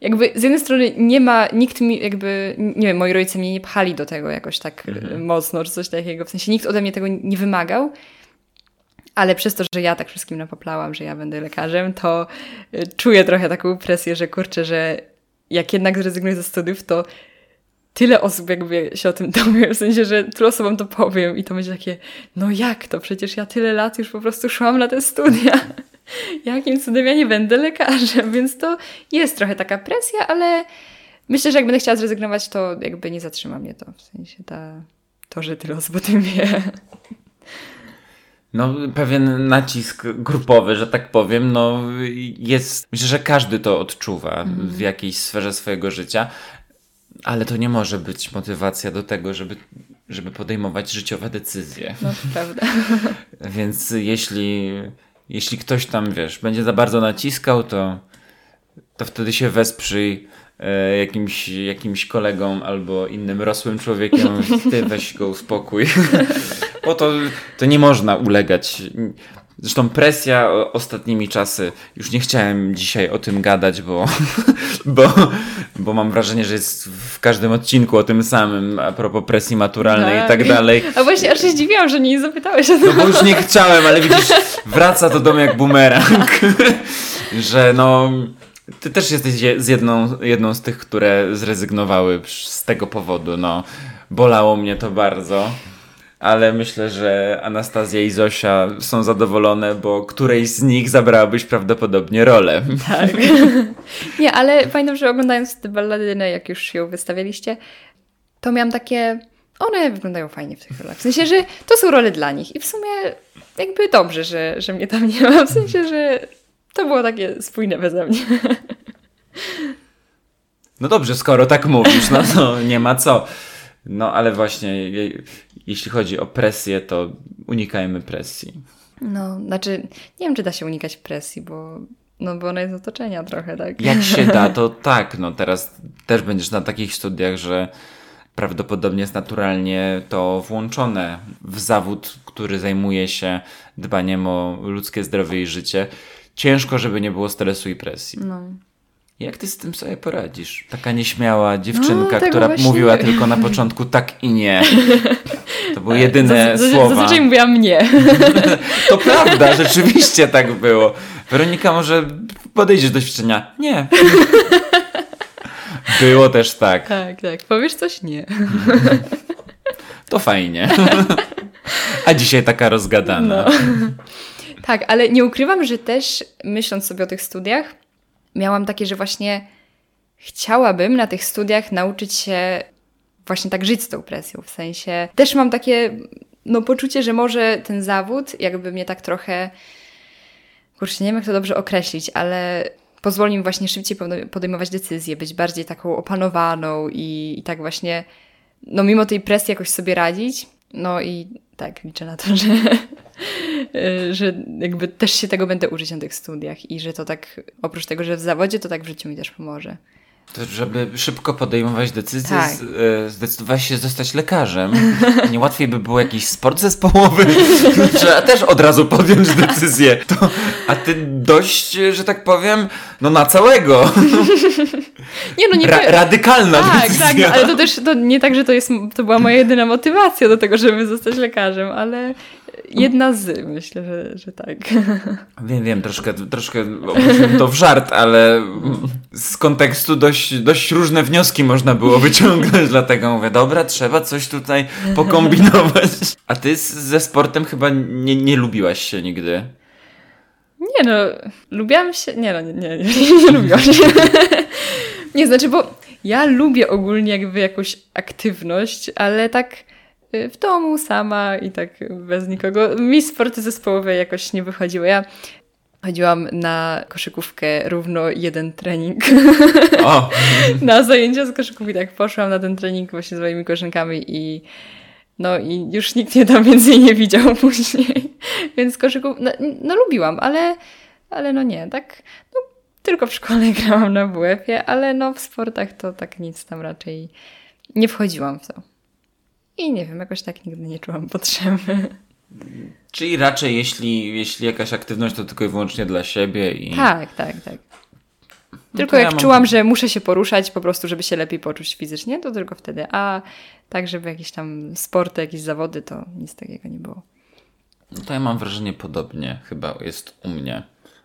jakby z jednej strony nie ma, nikt mi jakby, nie wiem, moi rodzice mnie nie pchali do tego jakoś tak mocno, czy coś takiego, w sensie nikt ode mnie tego nie wymagał, ale przez to, że ja tak wszystkim napoplałam, że ja będę lekarzem, to y, czuję trochę taką presję, że kurczę, że jak jednak zrezygnuję ze studiów, to tyle osób jakby się o tym *laughs* dowie, w sensie, że tylu osobom to powiem i to będzie takie, no jak to, przecież ja tyle lat już po prostu szłam na te studia. *laughs* Jakim cudem ja nie będę lekarzem, *laughs* więc to jest trochę taka presja, ale myślę, że jak będę chciała zrezygnować, to jakby nie zatrzyma mnie to, w sensie ta, to, że tyle osób o tym wie. No, pewien nacisk grupowy, że tak powiem, no jest. Myślę, że każdy to odczuwa w jakiejś sferze swojego życia, ale to nie może być motywacja do tego, żeby, żeby podejmować życiowe decyzje. No to prawda. *laughs* Więc jeśli, jeśli ktoś tam, wiesz, będzie za bardzo naciskał, to, to wtedy się wesprzyj e, jakimś, jakimś kolegą albo innym rosłym człowiekiem. Ty weź go uspokój. *laughs* Bo to, to nie można ulegać. Zresztą presja ostatnimi czasy, już nie chciałem dzisiaj o tym gadać, bo, *laughs* bo, bo mam wrażenie, że jest w każdym odcinku o tym samym, a propos presji maturalnej i tak dalej. A właśnie aż się zdziwiłam, że nie zapytałeś o to. No bo już nie chciałem, ale widzisz, wraca to do mnie jak bumerang, *laughs* że no... Ty też jesteś je- z jedną, jedną z tych, które zrezygnowały z tego powodu, no. Bolało mnie to bardzo. Ale myślę, że Anastazja i Zosia są zadowolone, bo którejś z nich zabrałabyś prawdopodobnie rolę. Tak. *laughs* Nie, ale pamiętam, że oglądając tę balladynę, jak już ją wystawialiście, to miałam takie, one wyglądają fajnie w tych rolach. W sensie, że to są role dla nich. I w sumie jakby dobrze, że, że mnie tam nie ma. W sensie, że to było takie spójne beze mnie. No dobrze, skoro tak mówisz, no to nie ma co. No ale właśnie, jeśli chodzi o presję, to unikajmy presji. No, znaczy, nie wiem, czy da się unikać presji, bo, no, bo ona jest z otoczenia trochę, tak? Jak się da, *laughs* to tak. No teraz też będziesz na takich studiach, że prawdopodobnie jest naturalnie to włączone w zawód, który zajmuje się dbaniem o ludzkie zdrowie i życie. Ciężko, żeby nie było stresu i presji. No. Jak ty z tym sobie poradzisz? Taka nieśmiała dziewczynka, No, która właśnie mówiła tylko na początku tak i nie. *laughs* To były jedyne Zaz- słowa. Zazwyczaj mówiłam nie. *laughs* To prawda, rzeczywiście tak było. Weronika, może podejdziesz do ćwiczenia? Nie. *laughs* Było też tak. tak, tak. Powiesz coś? Nie. *laughs* To fajnie. A dzisiaj taka rozgadana. No. Tak, ale nie ukrywam, że też myśląc sobie o tych studiach, miałam takie, że właśnie chciałabym na tych studiach nauczyć się właśnie tak żyć z tą presją. W sensie też mam takie no, poczucie, że może ten zawód jakby mnie tak trochę kurczę, nie wiem jak to dobrze określić, ale pozwoli mi właśnie szybciej podej- podejmować decyzje, być bardziej taką opanowaną i, i tak właśnie no mimo tej presji jakoś sobie radzić. No i tak, liczę na to, że, *laughs* że jakby też się tego będę uczyć na tych studiach i że to tak, oprócz tego, że w zawodzie, to tak w życiu mi też pomoże. To, żeby szybko podejmować decyzje, Tak. e, zdecydowałeś się zostać lekarzem. Nie łatwiej by było jakiś sport zespołowy? *laughs* Trzeba też od razu podjąć decyzję. To, a ty dość, że tak powiem, no na całego. *laughs* Nie no, nie Ra- radykalna Tak, decyzja. tak, no, ale to też to nie tak, że to jest, to była moja jedyna motywacja do tego, żeby zostać lekarzem, ale jedna z, myślę, że, że tak. *laughs* Wiem, wiem, troszkę, troszkę to w żart, ale z kontekstu dość, dość różne wnioski można było wyciągnąć, dlatego mówię, dobra, trzeba coś tutaj pokombinować. A ty z, ze sportem chyba nie, nie lubiłaś się nigdy. Nie no, lubiłam się. Nie no, nie, nie, nie, *laughs* nie lubiłam się. Nie, znaczy, bo ja lubię ogólnie jakby jakąś aktywność, ale tak w domu sama i tak bez nikogo. Mi sporty zespołowe jakoś nie wychodziły. Ja chodziłam na koszykówkę równo jeden trening. O, *laughs* na zajęcia z koszykówki. Tak poszłam na ten trening właśnie z moimi koleżankami i no i już nikt mnie tam więcej nie widział *laughs* później. Więc koszykówkę, no, no lubiłam, ale, ale no nie, tak no, tylko w szkole grałam na WF-ie, ale no w sportach to tak nic tam raczej nie wchodziłam w to. I nie wiem, jakoś tak nigdy nie czułam potrzeby. czyli raczej jeśli, jeśli jakaś aktywność to tylko i wyłącznie dla siebie i... Tak, tak, tak. Tylko to ja jak mam- czułam, że muszę się poruszać po prostu, żeby się lepiej poczuć fizycznie, to tylko wtedy. A tak, żeby jakieś tam sporty, jakieś zawody, to nic takiego nie było. No to ja mam wrażenie podobnie chyba jest u mnie,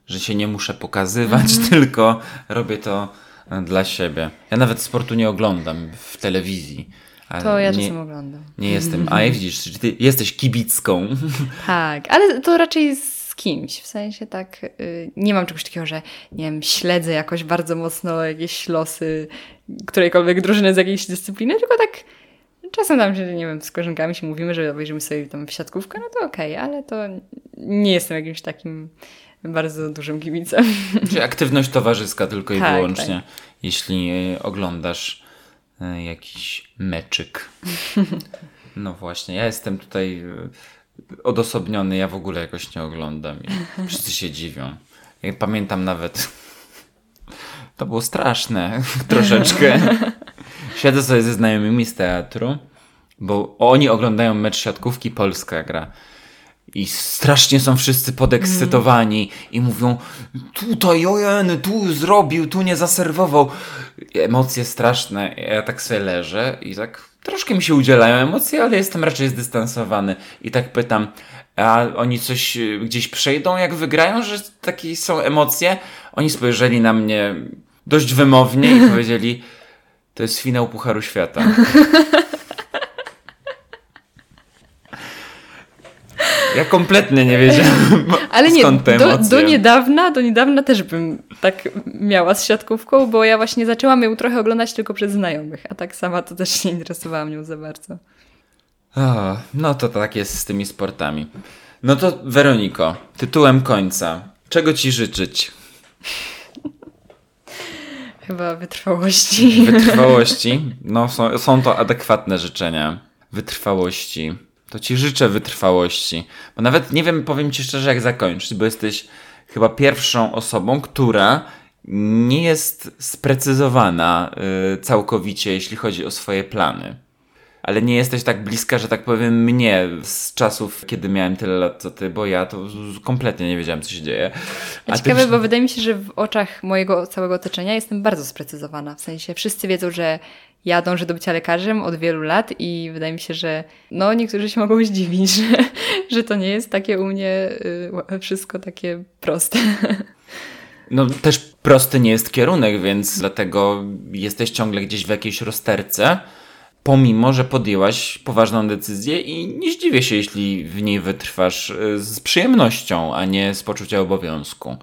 że się nie muszę pokazywać, Mhm. *laughs* tylko robię to e, dla siebie. Ja nawet sportu nie oglądam w telewizji. To ja nie, czasem oglądam. nie jestem, *laughs* a jak widzisz, czy ty jesteś kibicką. *laughs* Tak, ale to raczej z kimś. W sensie tak, y, nie mam czegoś takiego, że nie wiem, śledzę jakoś bardzo mocno jakieś losy którejkolwiek drużyny z jakiejś dyscypliny, tylko tak czasem tam się, nie wiem, z koleżankami się mówimy, że obejrzymy sobie tam w siatkówkę, no to okej, ale to nie jestem jakimś takim bardzo dużym kibicem. Czyli aktywność towarzyska tylko i Tak, wyłącznie, jeśli e, oglądasz jakiś meczyk. *laughs* No właśnie, ja jestem tutaj e, odosobniony, ja w ogóle jakoś nie oglądam i wszyscy się dziwią. Ja pamiętam nawet, *laughs* to było straszne *laughs* troszeczkę. Siedzę sobie ze znajomymi z teatru, bo oni oglądają mecz siatkówki, Polska gra. I strasznie są wszyscy podekscytowani i mówią tutaj ojeny, tu zrobił, tu nie zaserwował. Emocje straszne. Ja tak sobie leżę i tak troszkę mi się udzielają emocje, ale jestem raczej zdystansowany. I tak pytam, a oni coś y, gdzieś przejdą jak wygrają, że takie są emocje? Oni spojrzeli na mnie dość wymownie i *laughs* powiedzieli to jest finał Pucharu Świata. *laughs* Ja kompletnie nie wiedziałem, *laughs* Ale *laughs* nie, do, do niedawna, do niedawna też bym tak miała z siatkówką, bo ja właśnie zaczęłam ją trochę oglądać tylko przez znajomych, a tak sama to też nie interesowałam nią za bardzo. O, no to tak jest z tymi sportami. No to Weroniko, tytułem końca. Czego ci życzyć? *laughs* Chyba wytrwałości. Wytrwałości? No, są, są to adekwatne życzenia. Wytrwałości. To ci życzę wytrwałości. Bo nawet nie wiem, powiem ci szczerze, jak zakończyć, bo jesteś chyba pierwszą osobą, która nie jest sprecyzowana y, całkowicie, jeśli chodzi o swoje plany. Ale nie jesteś tak bliska, że tak powiem, mnie z czasów, kiedy miałem tyle lat co ty, bo ja to kompletnie nie wiedziałem, co się dzieje. A ty ciekawe, już- bo wydaje mi się, że w oczach mojego całego otoczenia jestem bardzo sprecyzowana. W sensie wszyscy wiedzą, że ja dążę do bycia lekarzem od wielu lat i wydaje mi się, że no niektórzy się mogą *laughs* zdziwić, że, że to nie jest takie u mnie y, wszystko takie proste. No też prosty nie jest kierunek, więc dlatego jesteś ciągle gdzieś w jakiejś rozterce, pomimo, że podjęłaś poważną decyzję i nie zdziwię się, jeśli w niej wytrwasz y, z przyjemnością, a nie z poczucia obowiązku.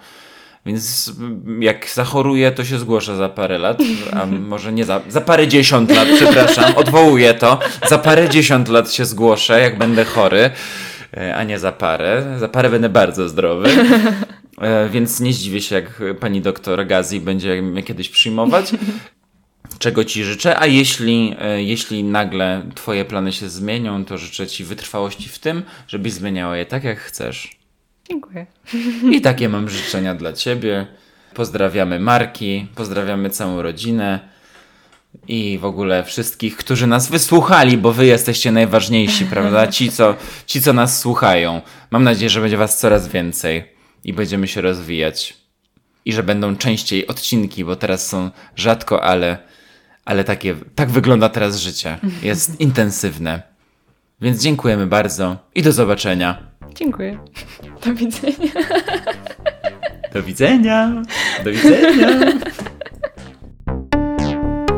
Więc jak zachoruję, to się zgłoszę za parę lat, a może nie za, za parę dziesiąt lat, przepraszam, odwołuję to. Za parę dziesiąt lat się zgłoszę, jak będę chory, e, a nie za parę. Za parę będę bardzo zdrowy. E, Więc nie zdziwię się, jak pani doktor Gazi będzie mnie kiedyś przyjmować. Czego ci życzę, a jeśli, e, jeśli nagle twoje plany się zmienią, to życzę ci wytrwałości w tym, żebyś zmieniała je tak, jak chcesz. Dziękuję. I takie mam życzenia dla ciebie. Pozdrawiamy Marki, pozdrawiamy całą rodzinę i w ogóle wszystkich, którzy nas wysłuchali, bo wy jesteście najważniejsi, prawda? Ci co, ci, co nas słuchają. Mam nadzieję, że będzie was coraz więcej i będziemy się rozwijać. I że będą częściej odcinki, bo teraz są rzadko, ale, ale takie, tak wygląda teraz życie. Jest intensywne. Więc dziękujemy bardzo i do zobaczenia. Dziękuję. *laughs* Do widzenia. Do widzenia. Do widzenia.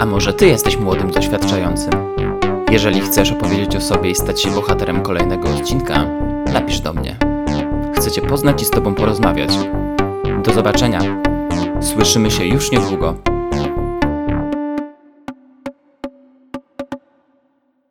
A może ty jesteś młodym doświadczającym? Jeżeli chcesz opowiedzieć o sobie i stać się bohaterem kolejnego odcinka, napisz do mnie. Chcę cię poznać i z tobą porozmawiać. Do zobaczenia. Słyszymy się już niedługo.